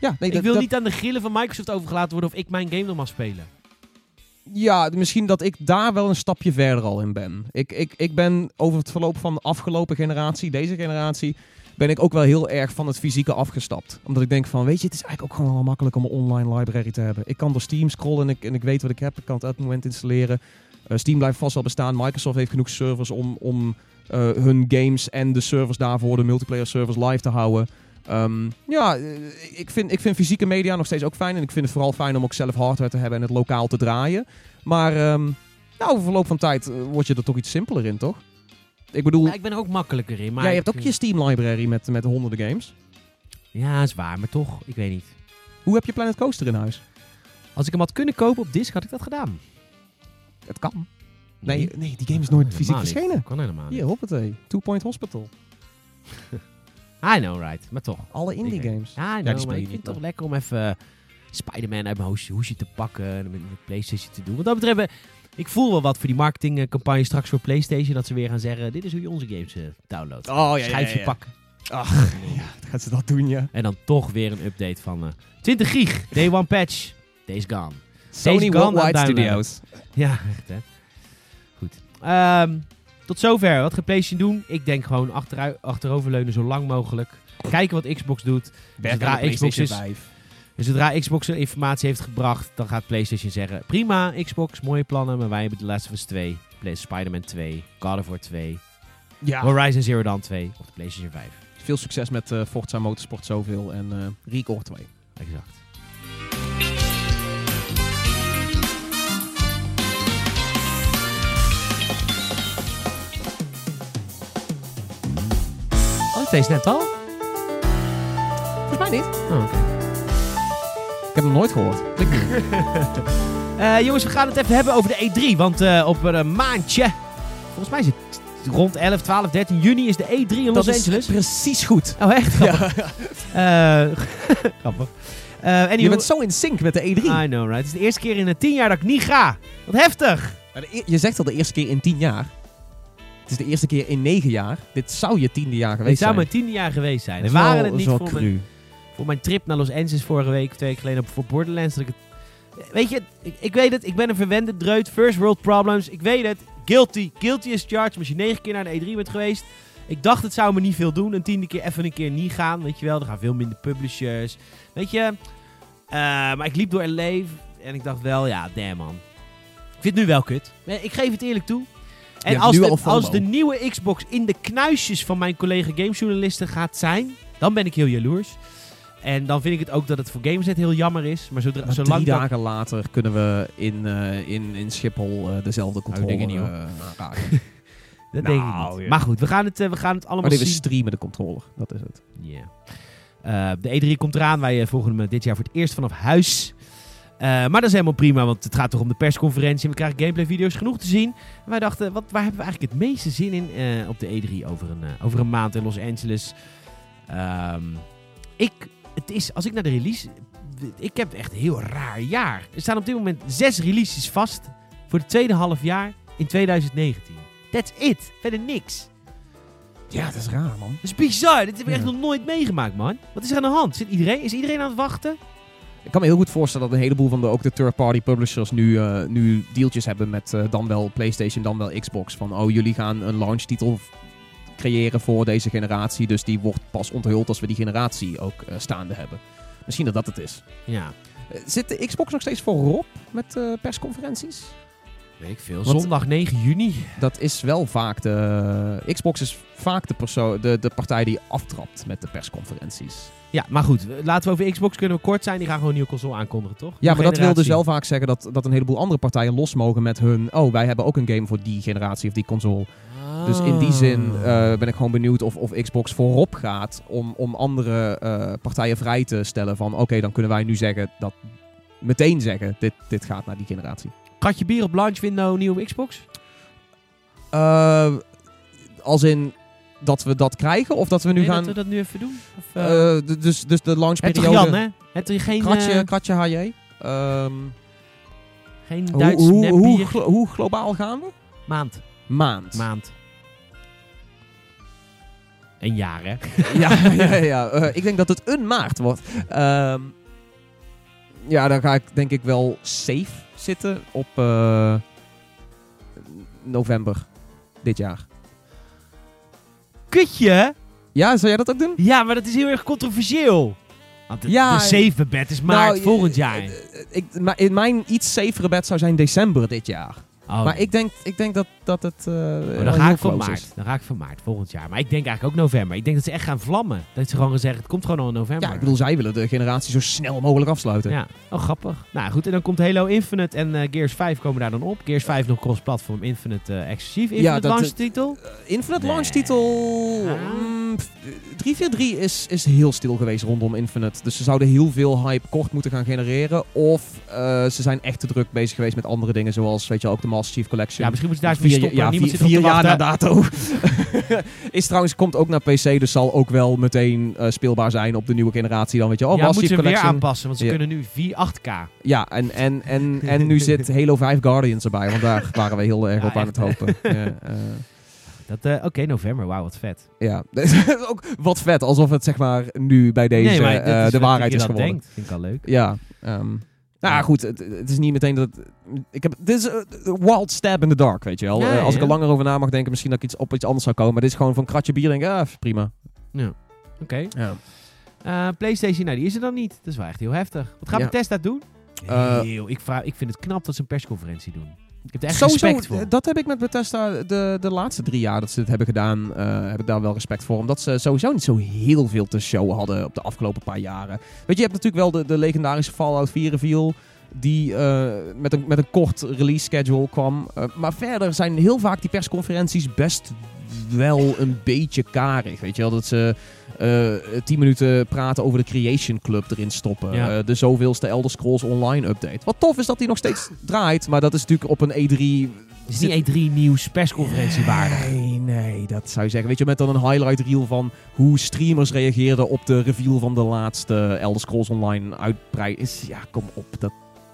Ja, nee, ik wil niet aan de grillen van Microsoft overgelaten worden of ik mijn game nog mag spelen. Ja, misschien dat ik daar wel een stapje verder al in ben. Ik, ik, ik ben over het verloop van de afgelopen generatie, deze generatie, ben ik ook wel heel erg van het fysieke afgestapt. Omdat ik denk van, weet je, het is eigenlijk ook gewoon wel makkelijk om een online library te hebben. Ik kan door Steam scrollen en ik, en ik weet wat ik heb. Ik kan het elk moment installeren. Eh, Steam blijft vast wel bestaan. Microsoft heeft genoeg servers om, om eh, hun games en de servers daarvoor, de multiplayer servers, live te houden. Ehm, ja, eh, ik vind, ik vind fysieke media nog steeds ook fijn. En ik vind het vooral fijn om ook zelf hardware te hebben en het lokaal te draaien. Maar ehm, nou, over verloop van tijd eh, word je er toch iets simpeler in, toch? Ik bedoel, Ja, ik ben er ook makkelijker in. Maar jij hebt ik- ook je Steam library met, met honderden games. Ja, is waar, maar toch, ik weet niet. Hoe heb je Planet Coaster in huis? Als ik hem had kunnen kopen op disc, had ik dat gedaan. Het kan. Nee, nee die game is nooit fysiek verschenen. Kan helemaal niet. Hier, hoppatee. Two Point Hospital. *laughs* I know, right. Maar toch. Alle indie games. Ja, I die know, maar je ik vind het toch lekker om even eh, Spider-Man uit mijn hoesje, te pakken en met, met PlayStation te doen. Wat dat betreft, eh, ik voel wel wat voor die marketingcampagne straks voor PlayStation. Dat ze weer gaan zeggen, dit is hoe je onze games eh, downloadt. Oh, ja, ja, Schijfje ja. pakken. Ach, ja, dan gaat ze dat doen, ja. En dan toch weer een update van eh 20 gig, day one patch, days gone. Sony Worldwide. Studios. Ja, echt hè. Goed. Ehm, tot zover. Wat gaat PlayStation doen? Ik denk gewoon achteruit, achteroverleunen zo lang mogelijk. Kijken wat Xbox doet. Zodra Xbox PlayStation is- 5. En zodra Xbox informatie heeft gebracht, dan gaat PlayStation zeggen: prima, Xbox, mooie plannen, maar wij hebben The Last of Us 2, Play- Spider-Man 2, God of War 2, Ja. Horizon Zero Dawn 2 of de PlayStation 5. Veel succes met eh, Forza Motorsport zoveel en eh Record 2. Exact. Deze net al? Volgens mij niet. Oh, oké. Ik heb hem nooit gehoord. *laughs* Eh, jongens, we gaan het even hebben over de E3. Want eh, op een maandje, volgens mij is het rond 11, 12, 13 juni, is de E3 in Los dat Angeles. is precies goed. Oh, echt? Grappig. *laughs* Eh, *laughs* grappig. Eh, anyway, Je bent zo in sync met de E3. I know, right? Het is de eerste keer in de 10 jaar dat ik niet ga. Wat heftig. E- je zegt al de eerste keer in 10 jaar. Het is de eerste keer in 9 jaar. Dit zou je tiende jaar Het geweest zou zijn. mijn tiende jaar geweest zijn. En waren het niet voor mijn, voor mijn trip naar Los Angeles vorige week, twee weken geleden, voor Borderlands, dat ik het... Weet je, ik, ik weet het, ik ben een verwende dreut. First world problems, ik weet het. Guilty, guilty is charged. Als je negen keer naar de E3 bent geweest, ik dacht het zou me niet veel doen. Een tiende keer even een keer niet gaan, weet je wel. Er gaan veel minder publishers, weet je. Eh, maar ik liep door LA en ik dacht wel, ja, damn man. Ik vind het nu wel kut. Ik geef het eerlijk toe. En als de, als de nieuwe Xbox in de knuisjes van mijn collega gamejournalisten gaat zijn, dan ben ik heel jaloers. En dan vind ik het ook dat het voor Gamersnet heel jammer is. Maar zodra, Maar zolang drie dat- dagen later kunnen we in, eh, in, in Schiphol eh, dezelfde controle niet, eh, *laughs* aanraken. Dat denk ik Nou, niet. ja. Maar goed, we gaan het, we gaan het allemaal Maar dit we zien. streamen de controller. Dat is het. Ja. Eh, de E3 komt eraan. Wij volgen hem dit jaar voor het eerst vanaf huis. Eh, maar dat is helemaal prima, want het gaat toch om de persconferentie. En we krijgen gameplay-video's genoeg te zien. En wij dachten, wat, waar hebben we eigenlijk het meeste zin in eh, op de E3 over een, eh, over een maand in Los Angeles? Ehm, ik, het is, als ik naar de release... Ik heb echt een heel raar jaar. Er staan op dit moment zes releases vast voor het tweede half jaar in 2019. That's it. Verder niks. Ja, dat is raar, man. Dat is bizar. Dit heb ik Ja. echt nog nooit meegemaakt, man. Wat is er aan de hand? Zit iedereen, is iedereen aan het wachten? Ik kan me heel goed voorstellen dat een heleboel van de, ook de third-party publishers nu, eh, nu deeltjes hebben met eh, dan wel PlayStation, dan wel Xbox. Van, oh, jullie gaan een launchtitel creëren voor deze generatie. Dus die wordt pas onthuld als we die generatie ook eh, staande hebben. Misschien dat dat het is. Ja, zit de Xbox nog steeds voorop met persconferenties? Weet ik veel. Want- Zondag 9 juni. Dat is wel vaak de... Xbox is vaak de, perso- de, de partij die aftrapt met de persconferenties. Ja, maar goed. Laten we over Xbox kunnen we kort zijn. Die gaan gewoon een nieuwe console aankondigen, toch? Ja, maar dat wil dus wel vaak zeggen dat, dat een heleboel andere partijen los mogen met hun... Oh, wij hebben ook een game voor die generatie of die console. Dus in die zin Ah. eh, ben ik gewoon benieuwd of, of Xbox voorop gaat om, om andere eh, partijen vrij te stellen van... Oké, dan kunnen wij nu zeggen dat... Meteen zeggen, dit, dit gaat naar die generatie. Gatje bier op launch window, nieuwe Xbox? Eh, als in dat we dat krijgen of dat we nu Nee, gaan... dat we dat nu even doen? Of, d- dus, dus de het launchperiode... toch Jan, hè? Het toch geen, Kratje, kratje HJ. Ehm, geen hoe, Duits hoe, hoe, glo- hoe globaal gaan we? Maand. Maand. Maand. Een jaar, hè? ja, *laughs* ja, ja. Ik denk dat het een maart wordt. Ehm, ja, dan ga ik denk ik wel safe zitten op eh, november dit jaar. Kutje? Ja, zou jij dat ook doen? Ja, maar dat is heel erg controversieel. Want de, Ja, de safe bet is maart Nou, volgend eh, jaar. eh, ik, maar in mijn iets safere bed zou zijn december dit jaar. Oh. Maar ik denk, ik denk dat, dat het. eh, Oh, dan ga ik close maart. is. Dan ga ik voor maart volgend jaar. Maar ik denk eigenlijk ook november. Ik denk dat ze echt gaan vlammen. Dat ze gewoon gaan zeggen, het komt gewoon al in november. Ja, ik bedoel, zij willen de generatie zo snel mogelijk afsluiten. Ja, oh grappig. Nou goed, en dan komt Halo Infinite en eh, Gears 5 komen daar dan op. Gears 5 nog cross-platform, Infinite eh, exclusief. Infinite dat- launch titel. Infinite Nee. launch titel. Ah. mm, pff, 343 is, is heel stil geweest rondom Infinite. Dus ze zouden heel veel hype kort moeten gaan genereren. Of ze zijn echt te druk bezig geweest met andere dingen. Zoals weet je, ook de Master Chief Collection. Ja, misschien moeten ze daar vier, stoppen. ja, Niemand vier, zit jaar na dato. *laughs* is trouwens, komt ook naar PC. Dus zal ook wel meteen eh, speelbaar zijn op de nieuwe generatie. Dan weet je, oh, ja, Master moeten Chief ze weer Collection. aanpassen, want ze Ja. kunnen nu 4 8K. Ja, en, en, en, en nu zit *laughs* Halo 5 Guardians erbij. Want daar waren we heel erg Ja, op aan echt, het hopen. ja, eh, *laughs* Dat, eh, Oké, november. Wauw, wat vet. Ja, ook wat vet. Alsof het zeg maar nu bij deze nee, de waarheid is je dat geworden. denkt. Vind ik al leuk. Ja. ehm, nou ja, goed. Het, het is niet meteen dat... Ik heb, dit is een wild stab in the dark, weet je wel. Ja, Eh, als ik ja. er langer over na mag denken, misschien dat ik iets op iets anders zou komen. Maar dit is gewoon van kratje bier. Denk ik, ah, prima. Oké. Ja. Eh, PlayStation, nou die is er dan niet. Dat is wel echt heel heftig. Wat gaat Ja. Bethesda doen? Eh, Heel. Ik, vraag, ik vind het knap dat ze een persconferentie doen. Ik heb er echt Sowieso, respect voor. dat heb ik met Bethesda de, de laatste drie jaar dat ze het hebben gedaan, eh, heb ik daar wel respect voor. Omdat ze sowieso niet zo heel veel te show hadden op de afgelopen paar jaren. Weet je, je hebt natuurlijk wel de, de legendarische Fallout 4 reveal. Die eh, met, een, met een kort release schedule kwam. Eh, maar verder zijn heel vaak die persconferenties best wel een beetje karig. Weet je wel, dat ze eh 10 minuten praten over de Creation Club erin stoppen. Ja. Eh, de zoveelste Elder Scrolls Online update. Wat tof is dat die nog steeds draait. Maar dat is natuurlijk op een E3 Het is niet E3 nieuws persconferentie waardig. Nee, nee, dat zou je zeggen. Weet je, met dan een highlight reel van hoe streamers reageerden op de reveal van de laatste Elder Scrolls Online uitbreiding. Is, ja, kom op, dat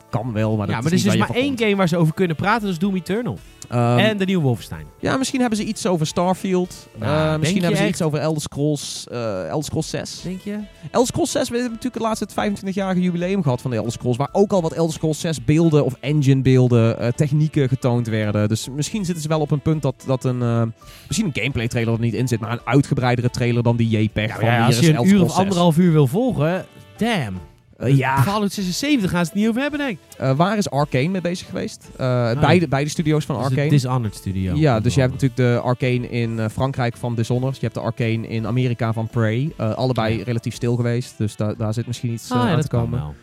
kan wel, maar dat ja, maar er is is dus waar maar je één game waar ze over kunnen praten. Dat is Doom Eternal. Ehm, en de nieuwe Wolfenstein. ja, misschien hebben ze iets over Starfield. Nou, misschien hebben ze echt? iets over Elder Scrolls, eh Elder Scrolls 6. Denk je? Elder Scrolls 6, we hebben natuurlijk laatst het 25-jarige jubileum gehad van de Elder Scrolls. Waar ook al wat Elder Scrolls 6 beelden of engine beelden, eh, technieken getoond werden. Dus misschien zitten ze wel op een punt dat, dat een, misschien een gameplay trailer er niet in zit. Maar een uitgebreidere trailer dan die JPEG van Ja, als is je een uur of Scrolls 6. anderhalf uur wil volgen, damn. Eh, ja, Fallout 76 gaan ze het niet over hebben, denk ik. Eh, waar is Arcane mee bezig geweest? Eh, beide, beide studio's van de Arcane. Dishonored Studio. Ja, dus je hebt natuurlijk de Arcane in Frankrijk van Dishonored. Je hebt de Arcane in Amerika van Prey. Allebei Ja. relatief stil geweest. Dus da daar zit misschien iets Ah, ja, aan te komen.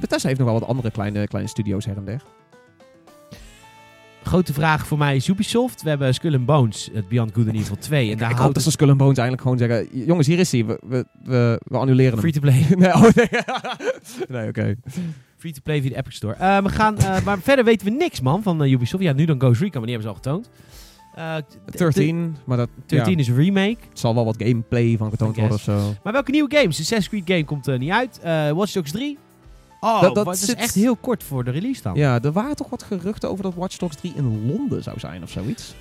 Bethesda heeft nog wel wat andere kleine, kleine studio's her en der. Grote vraag voor mij is Ubisoft. We hebben Skull and Bones, het Beyond Good and Evil 2. En Ik, daar ik hoop dat ze Skull and Bones eigenlijk gewoon zeggen... Jongens, hier is hij. We, we, we, we annuleren hem. free to play. *laughs* Nee, oh, nee. *laughs* nee oké. Free-to-play via de Epic Store. Eh, we gaan, eh, maar *laughs* verder weten we niks, man, van eh, Ubisoft. Ja, nu dan Ghost Recon, maar die hebben ze al getoond. Eh, d- 13, maar dat d- 13 ja, is een remake. het zal wel wat gameplay van getoond worden of zo. Maar welke nieuwe games? Assassin's Creed game komt er niet uit. Watch Dogs 3. Oh, Dat- is zit- echt heel kort voor de release dan. Ja, er waren toch wat geruchten over dat Watch Dogs 3 in Londen zou zijn of zoiets.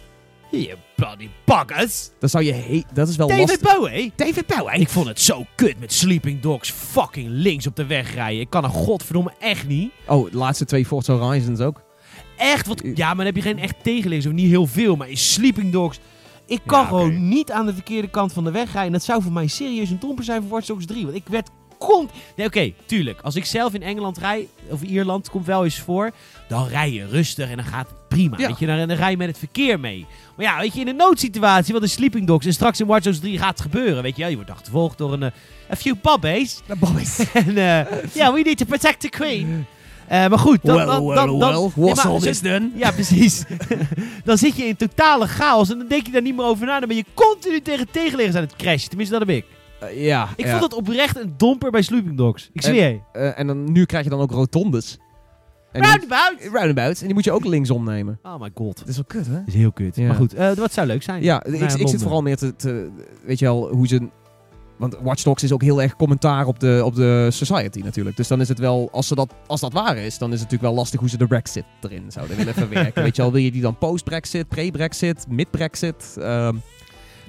Je bloody buggers. Dat zou je dat is wel David lastig. Bowie. David Bowie. Ik vond het zo kut met Sleeping Dogs fucking links op de weg rijden. Ik kan er godverdomme echt niet. Oh, de laatste twee Forza Horizons ook. Echt, wat, ja, maar dan heb je geen echt tegenliggers, of niet heel veel. Maar in Sleeping Dogs, ik kan Ja, gewoon niet aan de verkeerde kant van de weg rijden. Dat zou voor mij serieus een domper zijn voor Watch Dogs 3. Want ik werd kont... Nee, oké, tuurlijk. Als ik zelf in Engeland rij, of Ierland, komt wel eens voor. Dan rij je rustig en dan gaat het prima. Ja. Weet je, dan, dan rij je met het verkeer mee. Maar ja, weet je, in een noodsituatie, wat in Sleeping Dogs en straks in Dogs 3 gaat het gebeuren. Weet je, je wordt achtervolgd door een... eh, a few bobbies. De Bobbies. En eh ja, we need to protect the queen. Eh, maar goed, dan, Well, dan, well, dan, dan- well. This then? Ja, precies. *laughs* dan zit je in totale chaos en dan denk je daar niet meer over na. Dan ben je continu tegen tegenliggers aan het crashen. Tenminste, dat heb ik. Eh, ja. Ik ja. vond het oprecht een domper bij Sleeping Dogs. Ik En- zweer. Eh, en dan, nu krijg je dan ook rotondes. En die Roundabout! roundabouts. En die moet je ook linksom nemen. Oh my god. Dat is wel kut, hè? Dat is heel kut. Ja. Maar goed, eh, wat zou leuk zijn. Ja, ik, ik zit vooral meer te, te... Weet je wel, hoe ze... Want Watch Dogs is ook heel erg commentaar op de, op de society natuurlijk. Dus dan is het wel... Als, ze dat, als dat waar is, dan is het natuurlijk wel lastig hoe ze de Brexit erin zouden willen verwerken. *laughs* weet je wel, wil je die dan post-Brexit, pre-Brexit, mid-Brexit? ehm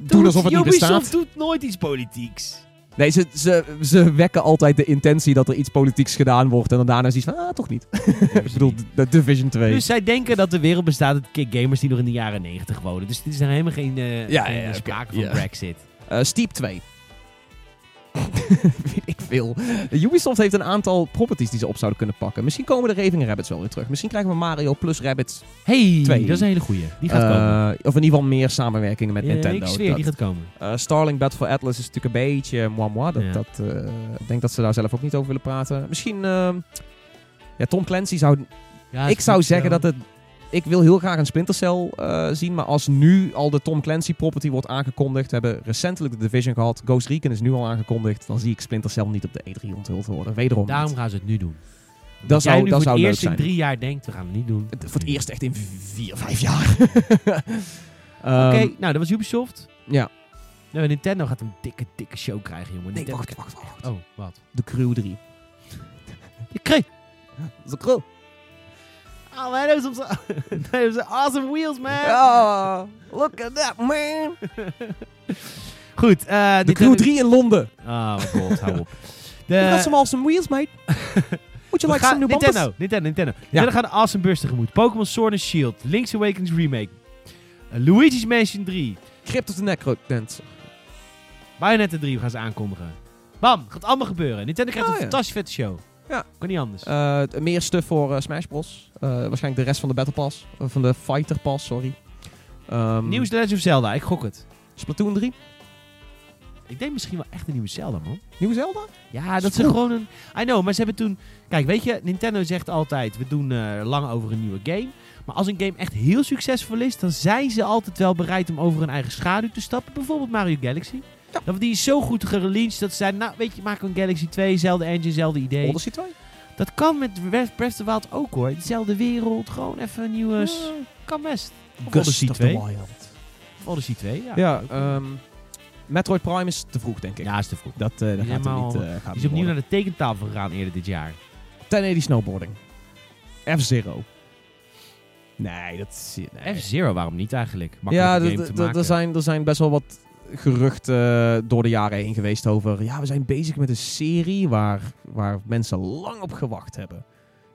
doen alsof het niet Ubisoft bestaat. doet nooit iets politieks. Nee, ze, ze, ze wekken altijd de intentie dat er iets politieks gedaan wordt. En dan daarna zie je van, ah, toch niet. *laughs* ik bedoel, de Division 2. Dus zij denken dat de wereld bestaat uit gamers die nog in de jaren 90 wonen. Dus dit is er helemaal geen, Ja, geen ja, ja, oké. sprake van. Brexit. Eh, Steep 2. Weet *laughs* ik veel. Ubisoft heeft een aantal properties die ze op zouden kunnen pakken. Misschien komen de Raving Rabbits wel weer terug. Misschien krijgen we Mario plus Rabbits. Hey, Twee. dat is een hele goeie. Die gaat Eh, komen. Of in ieder geval meer samenwerkingen met Ja, Nintendo. Ik zweer, Dat- die gaat komen. eh, Starling Battle for Atlas is natuurlijk een beetje moi moi. Dat, Ja. dat, eh, ik denk dat ze daar zelf ook niet over willen praten. Misschien... ja, Tom Clancy zou Ja, ik zou zeggen dat het. Ik wil heel graag een Splinter Cell eh, zien, maar als nu al de Tom Clancy property wordt aangekondigd, we hebben recentelijk de Division gehad, Ghost Recon is nu al aangekondigd, dan zie ik Splinter Cell niet op de E3 onthuld worden. Wederom Daarom niet. gaan ze het nu doen. Dat Dat zou- nu dat voor zou het eerst in drie jaar denkt, we gaan het niet doen. Het- Voor het eerst echt in vier, vijf jaar. *laughs* Ehm, Oké, nou dat was Ubisoft. Ja. Nou, Nintendo gaat een dikke, dikke show krijgen, jongen. Nee, wacht, wacht, wacht. Oh, wat? De Crew 3. Je kreeg... De Crew. Oh man, those are some, *laughs* those are awesome wheels, man. Oh, look at that man. *laughs* Goed, eh De Crew 3 in Londen. Oh my god, hou op. *laughs* De, some awesome wheels, mate. Would you we like gaan- some new bumpers? Nintendo, Nintendo, Nintendo. Nintendo gaat de awesome bus tegemoet. Pokémon Sword and Shield, Link's Awakenings Remake, eh, Luigi's Mansion 3, Crypt of the Necrodancer. Bayonetta 3 gaan ze aankondigen. Bam, gaat allemaal gebeuren. Nintendo krijgt Oh, een ja. fantastisch vette show. Ja. Kan niet anders. Eh, meer stuff voor eh, Smash Bros. Eh, waarschijnlijk de rest van de Battle Pass. Van de Fighter Pass, sorry. Ehm, Nieuws The Legend of Zelda, ik gok het. Splatoon 3. Ik denk misschien wel echt een nieuwe Zelda, man. Nieuwe Zelda? Ja, dat Vroeg. gewoon een... I know, maar ze hebben toen... Kijk, weet je, Nintendo zegt altijd... We doen lang over een nieuwe game. Maar als een game echt heel succesvol is... dan zijn ze altijd wel bereid om over hun eigen schaduw te stappen. Bijvoorbeeld Mario Galaxy. Ja. Dat die is zo goed gereleased dat ze zeiden... Nou, weet je, maak een Galaxy 2. Zelfde engine, zelfde idee. Odyssey 2? Dat kan met Breath Breath of the Wild ook, hoor. Dezelfde wereld. Gewoon even een nieuwe... Kan best. Of Odyssey 2. Wild. Of Odyssey 2, ja. Ja, ehm, Metroid Prime is te vroeg, denk ik. ja, is te vroeg. Dat, eh dat gaat er niet, eh, gaat Die niet is opnieuw naar de tekentafel gegaan eerder dit jaar. 1080 snowboarding. F-Zero. Nee, dat is... Nee. F-Zero, waarom niet eigenlijk? Ja, d- maken. er zijn, er zijn best wel wat geruchten eh, door de jaren heen geweest over... Ja, we zijn bezig met een serie waar, waar mensen lang op gewacht hebben.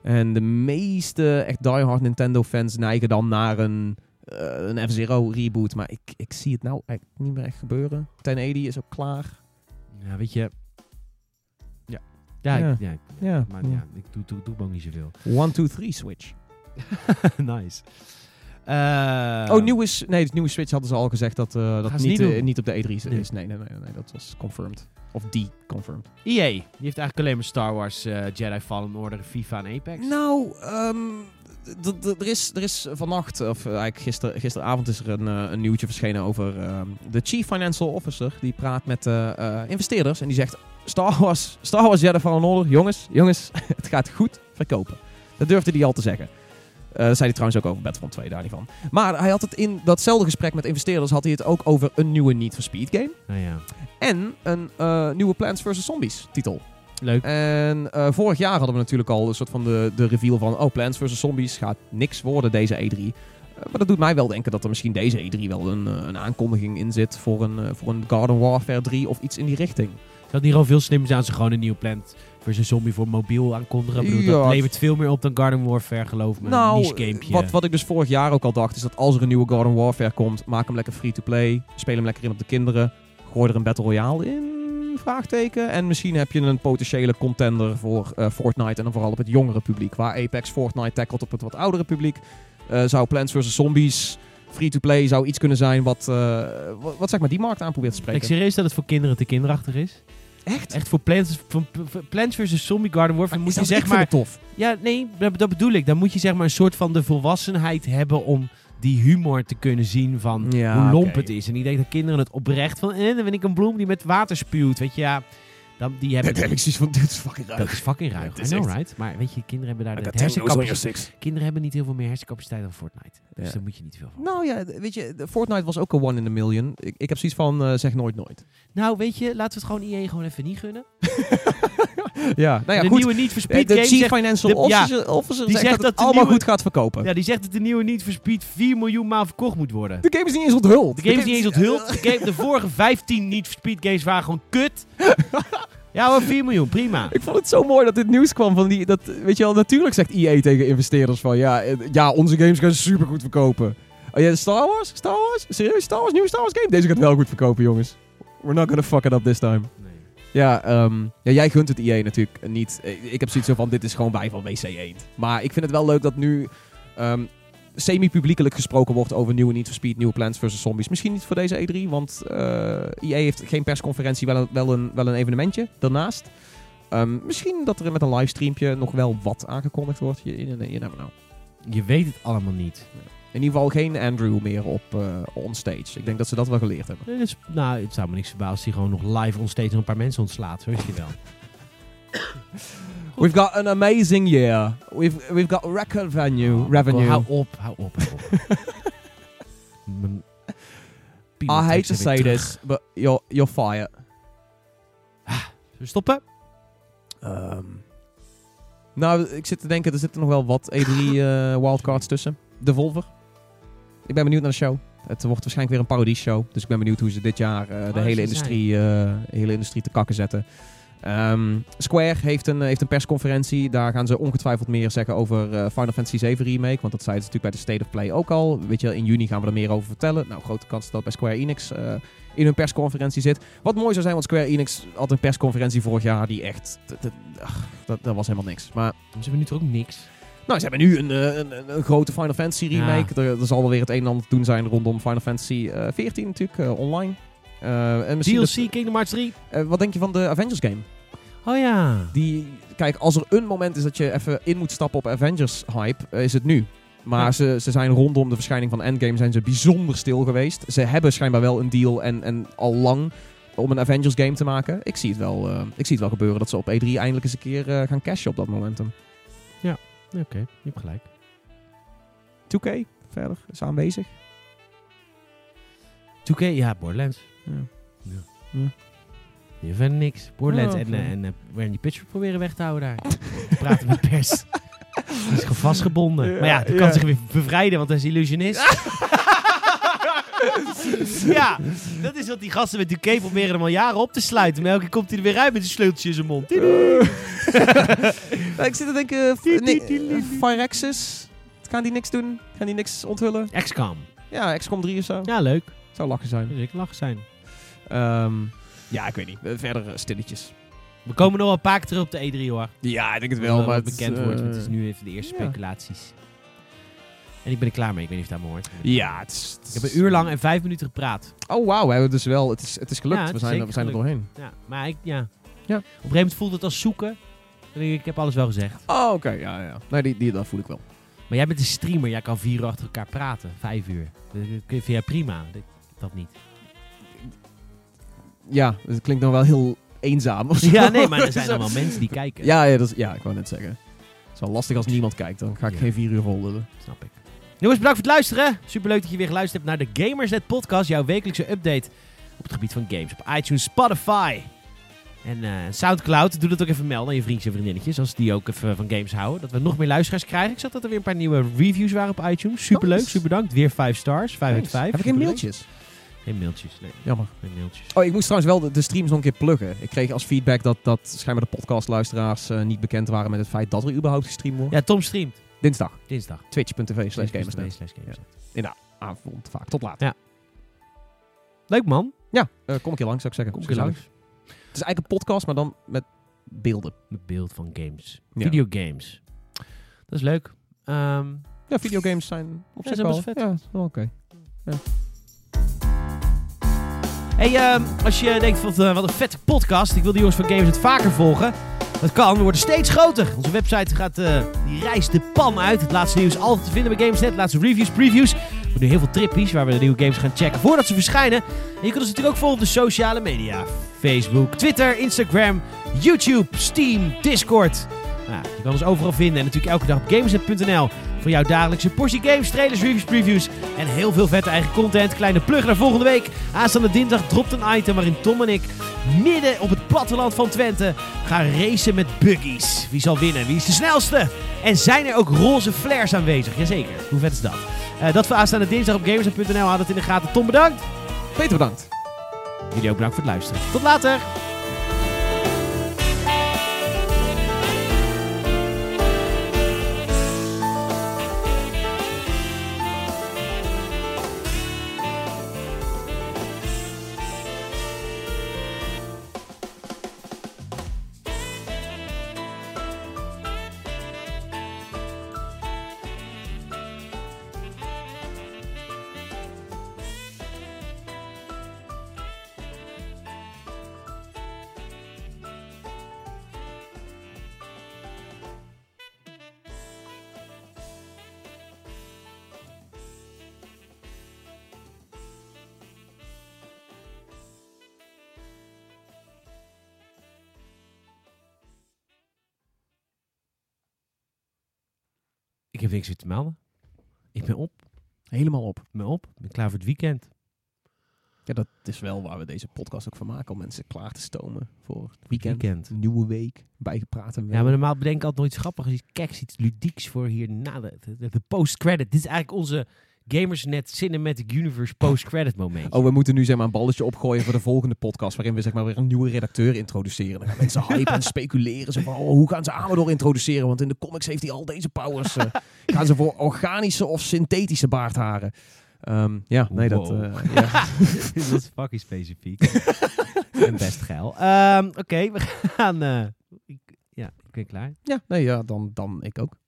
En de meeste echt diehard Nintendo fans neigen dan naar een, eh, een F-Zero reboot. Maar ik, ik zie het nou eigenlijk niet meer echt gebeuren. 1080 is ook klaar. Ja, weet je... Ja. Ja, Ja. Ik, ja, ik- Ja. maar ja, ik doe, doe, doe ook niet zoveel. 1, 2, 3 Switch. *laughs* nice. Eh, oh, nieuwe, nee, de nieuwe Switch hadden ze al gezegd dat uh, dat niet, niet eh, niet op de E3 is. Nee. Nee, nee, nee, nee, dat was confirmed. Of die confirmed. EA, die heeft eigenlijk alleen maar Star Wars, Jedi Fallen Order, FIFA en Apex. Nou, ehm, er is, er is vannacht, of eigenlijk gister, gisteravond is er een, een nieuwtje verschenen over ehm, de Chief Financial Officer. Die praat met investeerders en die zegt... Star Wars, Star Wars Jedi Fallen Order, jongens, jongens, *laughs* het gaat goed. verkopen. Dat durfde hij al te zeggen. Eh, dat zei hij trouwens ook over Battlefront 2, daar niet van. Maar hij had het in datzelfde gesprek met investeerders had hij het ook over een nieuwe Need for Speed game. Nou ja, En een eh, nieuwe Plants vs. Zombies titel. leuk. En eh, vorig jaar hadden we natuurlijk al een soort van de, de reveal van... Oh, Plants vs. Zombies gaat niks worden deze E3. Eh, maar dat doet mij wel denken dat er misschien deze E3 wel een, een aankondiging in zit... Voor een, voor een Garden Warfare 3 of iets in die richting. Zou het niet gewoon veel zijn als ze gewoon een nieuw Plant versus Zombie voor mobiel aankondigen? Ik bedoel, Ja. Dat levert veel meer op dan Garden Warfare, geloof me. Nou, wat, wat ik dus vorig jaar ook al dacht... is dat als er een nieuwe Garden Warfare komt... maak hem lekker free-to-play. Speel hem lekker in op de kinderen. Gooi er een Battle Royale in... Vraagteken. En misschien heb je een potentiële contender voor eh, Fortnite. En dan vooral op het jongere publiek. Waar Apex Fortnite tackelt op het wat oudere publiek. eh, zou Plants vs. Zombies free-to-play zou iets kunnen zijn wat, eh, wat, wat zeg maar die markt aan probeert te spreken. je serieus dat het voor kinderen te kinderachtig is? Echt? Echt voor Plants, voor, Plants vs. Zombie Garden Warfare moet je zeg maar... tof. Ja, nee, dat, dat bedoel ik. Dan moet je zeg maar een soort van de volwassenheid hebben om die humor te kunnen zien van Ja, hoe lomp het is. En ik denk dat kinderen het oprecht van, eh, dan ben ik een bloem die met water spuwt. Weet je, ja, dan, die hebben... *laughs* Dat heb ik zoiets van, dit is fucking raar. dat is fucking ruig. I know, right? Maar weet je, kinderen hebben daar de hersencapaciteit. Kinderen hebben niet heel veel meer hersencapaciteit dan Fortnite. Dus Ja. daar moet je niet veel van. Nou ja, weet je, de Fortnite was ook een one in a million. Ik, ik heb zoiets van, eh, zeg nooit nooit. Nou, weet je, laten we het gewoon IE gewoon even niet gunnen. *laughs* Ja, nou ja, de goed. nieuwe Need for Eh, Speed de game Chief zegt, Financial de- ja, Officer, officer die zegt, zegt dat, dat het de allemaal nieuwe- goed gaat verkopen. ja, die zegt dat de nieuwe Need for Speed 4 miljoen maal verkocht moet worden. De game is niet eens onthuld. De game is niet eens onthuld. *laughs* De, game- de vorige 15 Need for Speed games waren gewoon kut. *laughs* ja hoor, 4 miljoen, prima. Ik vond het zo mooi dat dit nieuws kwam van die, dat, weet je wel, natuurlijk zegt EA tegen investeerders van, ja, eh, ja onze games gaan super goed verkopen. Oh ja, Star Wars? Star Wars? Serieus? Star Wars? Nieuwe Star Wars game? Deze gaat wel goed verkopen, jongens. We're not gonna fuck it up this time. Ja, ehm, ja, jij gunt het EA natuurlijk niet. Eh, Ik heb zoiets zo van, dit is gewoon bij van WC Eend. Maar ik vind het wel leuk dat nu ehm, semi-publiekelijk gesproken wordt over nieuwe Need for Speed, nieuwe Plants vs. Zombies. Misschien niet voor deze E3, want eh EA heeft geen persconferentie, wel een, wel een, wel een evenementje daarnaast. Ehm, misschien dat er met een livestreampje nog wel wat aangekondigd wordt. Je, je, je never know. Je weet het allemaal niet. In ieder geval geen Andrew meer op eh onstage. Ik denk dat ze dat wel geleerd hebben. Nee, dus, nou, het zou me niks verbazen als hij gewoon nog live onstage een paar mensen ontslaat. Zo is hij wel. *laughs* *coughs* We've got an amazing year. We've, we've got record venue, Oh, revenue. Hou op, hou op, hou op. Mijn *laughs* I hate to say this, but you're, you're fired. *sighs* Zullen we stoppen? Ehm, nou, ik zit te denken, er zitten nog wel wat E3 *laughs* eh, wildcards tussen. De Volver. Ik ben benieuwd naar de show. Het wordt waarschijnlijk weer een parodie-show. Dus ik ben benieuwd hoe ze dit jaar eh, de, Oh, hele industrie, eh, de hele industrie te kakken zetten. Ehm, Square heeft een, heeft een persconferentie. Daar gaan ze ongetwijfeld meer zeggen over eh, Final Fantasy VII Remake. Want dat zeiden ze natuurlijk bij de State of Play ook al. Weet je, in juni gaan we er meer over vertellen. Nou, grote kans dat dat bij Square Enix eh, in hun persconferentie zit. Wat mooi zou zijn, want Square Enix had een persconferentie vorig jaar die echt... ach, dat, dat was helemaal niks. Maar Ze hebben nu toch ook niks. nou, ze hebben nu een, eh, een, een, grote Final Fantasy remake. Er, er zal wel weer het een en ander te doen zijn rondom Final Fantasy 14 natuurlijk, online. Eh, en misschien DLC, dat- Kingdom Hearts 3. eh, wat denk je van de Avengers game? Oh ja. Die, kijk, als er een moment is dat je even in moet stappen op Avengers hype, eh, is het nu. Maar Ja. ze, ze zijn rondom de verschijning van Endgame zijn ze bijzonder stil geweest. Ze hebben schijnbaar wel een deal en, en al lang om een Avengers game te maken. Ik zie het wel, ik zie het wel gebeuren dat ze op E3 eindelijk eens een keer gaan cashen op dat momentum. Oké, je hebt gelijk. 2K verder is aanwezig. 2K, ja, Borderlands. Ja. Ja. Ja. Je verder niks. Borderlands en, eh, en eh, Randy Pitchford proberen weg te houden daar. Praten met pers. Die is gewoon vastgebonden. Ja, maar ja, die ja. kan zich weer bevrijden, want hij is illusionist. *laughs* ja, dat is wat die gasten met 2K proberen hem al jaren op te sluiten. Maar elke keer komt hij er weer uit met een sleuteltje in zijn mond. *laughs* Ik zit te denken, Firexis, gaan die niks doen? Gaan die niks onthullen? XCOM. Ja, XCOM 3 of zo. Ja, leuk. Zou lachen zijn. Zeker lachen zijn. Ehm, ja, ik weet niet. Eh, Verder eh, stilletjes. We komen nog wel een paar keer terug op de E3 hoor. Ja, ik denk het wel, maar het, bekend eh, wordt. want Het is nu even de eerste speculaties. En ik ben er klaar mee. Ik weet niet of me hoort. Ja, het is, Ik heb een uur lang en vijf minuten gepraat. Oh, wauw. We hebben dus wel... Het is, het is gelukt. Ja, het we zijn, er- we zijn er doorheen. Ja, maar ik, ja. Ja. Op een gegeven moment voelt het als zoeken. Ik, heb alles wel gezegd. Oh, oké. Ja, ja. Nee, die, die, dat voel ik wel. Maar jij bent een streamer. Jij kan vier uur achter elkaar praten. Vijf uur. Dat dat vind jij prima. Dat, dat niet. Ja, het klinkt dan wel heel eenzaam of zo. Ja, nee, maar er *laughs* zijn allemaal mensen die kijken. Ja, ja, dat is, ja, ik wou net zeggen. is wel lastig als niemand kijkt. Dan ga ik Ja. geen vier uur vol lullen. Snap ik. Jongens, bedankt voor het luisteren. Superleuk dat je weer geluisterd hebt naar de Gamersnet podcast. Jouw wekelijkse update op het gebied van games. Op iTunes, Spotify en eh, Soundcloud. Doe dat ook even melden aan je vriendjes en vriendinnetjes. Als die ook even van games houden. Dat we nog meer luisteraars krijgen. Ik zag dat er weer een paar nieuwe reviews waren op iTunes. Superleuk, Nice. super bedankt. Weer 5 stars, 5 uit Nice. 5. Heb ik geen mailtjes? Geen mailtjes, nee. Jammer. Geen mailtjes. Oh, ik moest trouwens wel de, de streams nog een keer pluggen. Ik kreeg als feedback dat, dat schijnbaar de podcastluisteraars eh, niet bekend waren met het feit dat er überhaupt gestreamd wordt. Ja, Tom streamt. Dinsdag. Dinsdag. Twitch.tv slash gamersnet. Slash gamersnet. Avond vaak. Tot laat. Ja. Leuk man. Ja, eh, kom een keer langs zou ik zeggen. Kom eens gezellig. langs. Het is eigenlijk een podcast, maar dan met beelden. Met beeld van games. Ja. Videogames. Dat is leuk. Ehm, Ja, videogames zijn op Ja, zich zijn wel... best vet. Ja, oké. Hey, ehm, als je denkt, wat, eh, wat een vette podcast. Ik wil die jongens van Games het vaker volgen. Dat kan, we worden steeds groter. Onze website gaat, eh, die reist de pan uit. Het laatste nieuws altijd te vinden bij Gamesnet. Laatste reviews, previews. We doen heel veel trippies waar we de nieuwe games gaan checken voordat ze verschijnen. En je kunt ons natuurlijk ook volgen op de sociale media. Facebook, Twitter, Instagram, YouTube, Steam, Discord. Nou, je kan ons overal vinden. En natuurlijk elke dag op Gamesnet.nl voor jouw dagelijkse portie games, trailers, reviews, previews en heel veel vette eigen content. Kleine plug naar volgende week. Aanstaande dinsdag dropt een item waarin Tom en ik midden op het platteland van Twente gaan racen met buggies. Wie zal winnen? Wie is de snelste? En zijn er ook roze flares aanwezig? Jazeker. Hoe vet is dat? Eh, dat voor aanstaande dinsdag op Gamers.nl. Houd het in de gaten. Tom bedankt. Peter, bedankt. Jullie ook bedankt voor het luisteren. Tot later. Ik heb niks meer te melden. Ik ben op. Helemaal op. Ik ben op. Ik ben klaar voor het weekend. Ja, dat is wel waar we deze podcast ook van maken. Om mensen klaar te stomen voor het weekend. Weekend. Nieuwe week. Bijgepraat en Ja, maar normaal bedenk ik altijd nooit grappigs, iets keks, iets ludieks voor hier na de, de, de post-credit. Dit is eigenlijk onze Gamersnet Cinematic Universe post-credit moment. Oh, we moeten nu zeg maar een balletje opgooien voor de volgende podcast. Waarin we zeg maar weer een nieuwe redacteur introduceren. Dan gaan mensen *laughs* hypen en speculeren. Zo van, oh, hoe gaan ze Amador introduceren? Want in de comics heeft hij al deze powers. eh. *laughs* gaan ze voor organische of synthetische baardharen? Ehm, ja, nee, dat... Eh, *laughs* ja. dat is fucking specifiek. en best geil. Ehm, Oké, we gaan... eh, ik, ja, ik ben klaar. ja, nee, ja, dan, dan ik ook.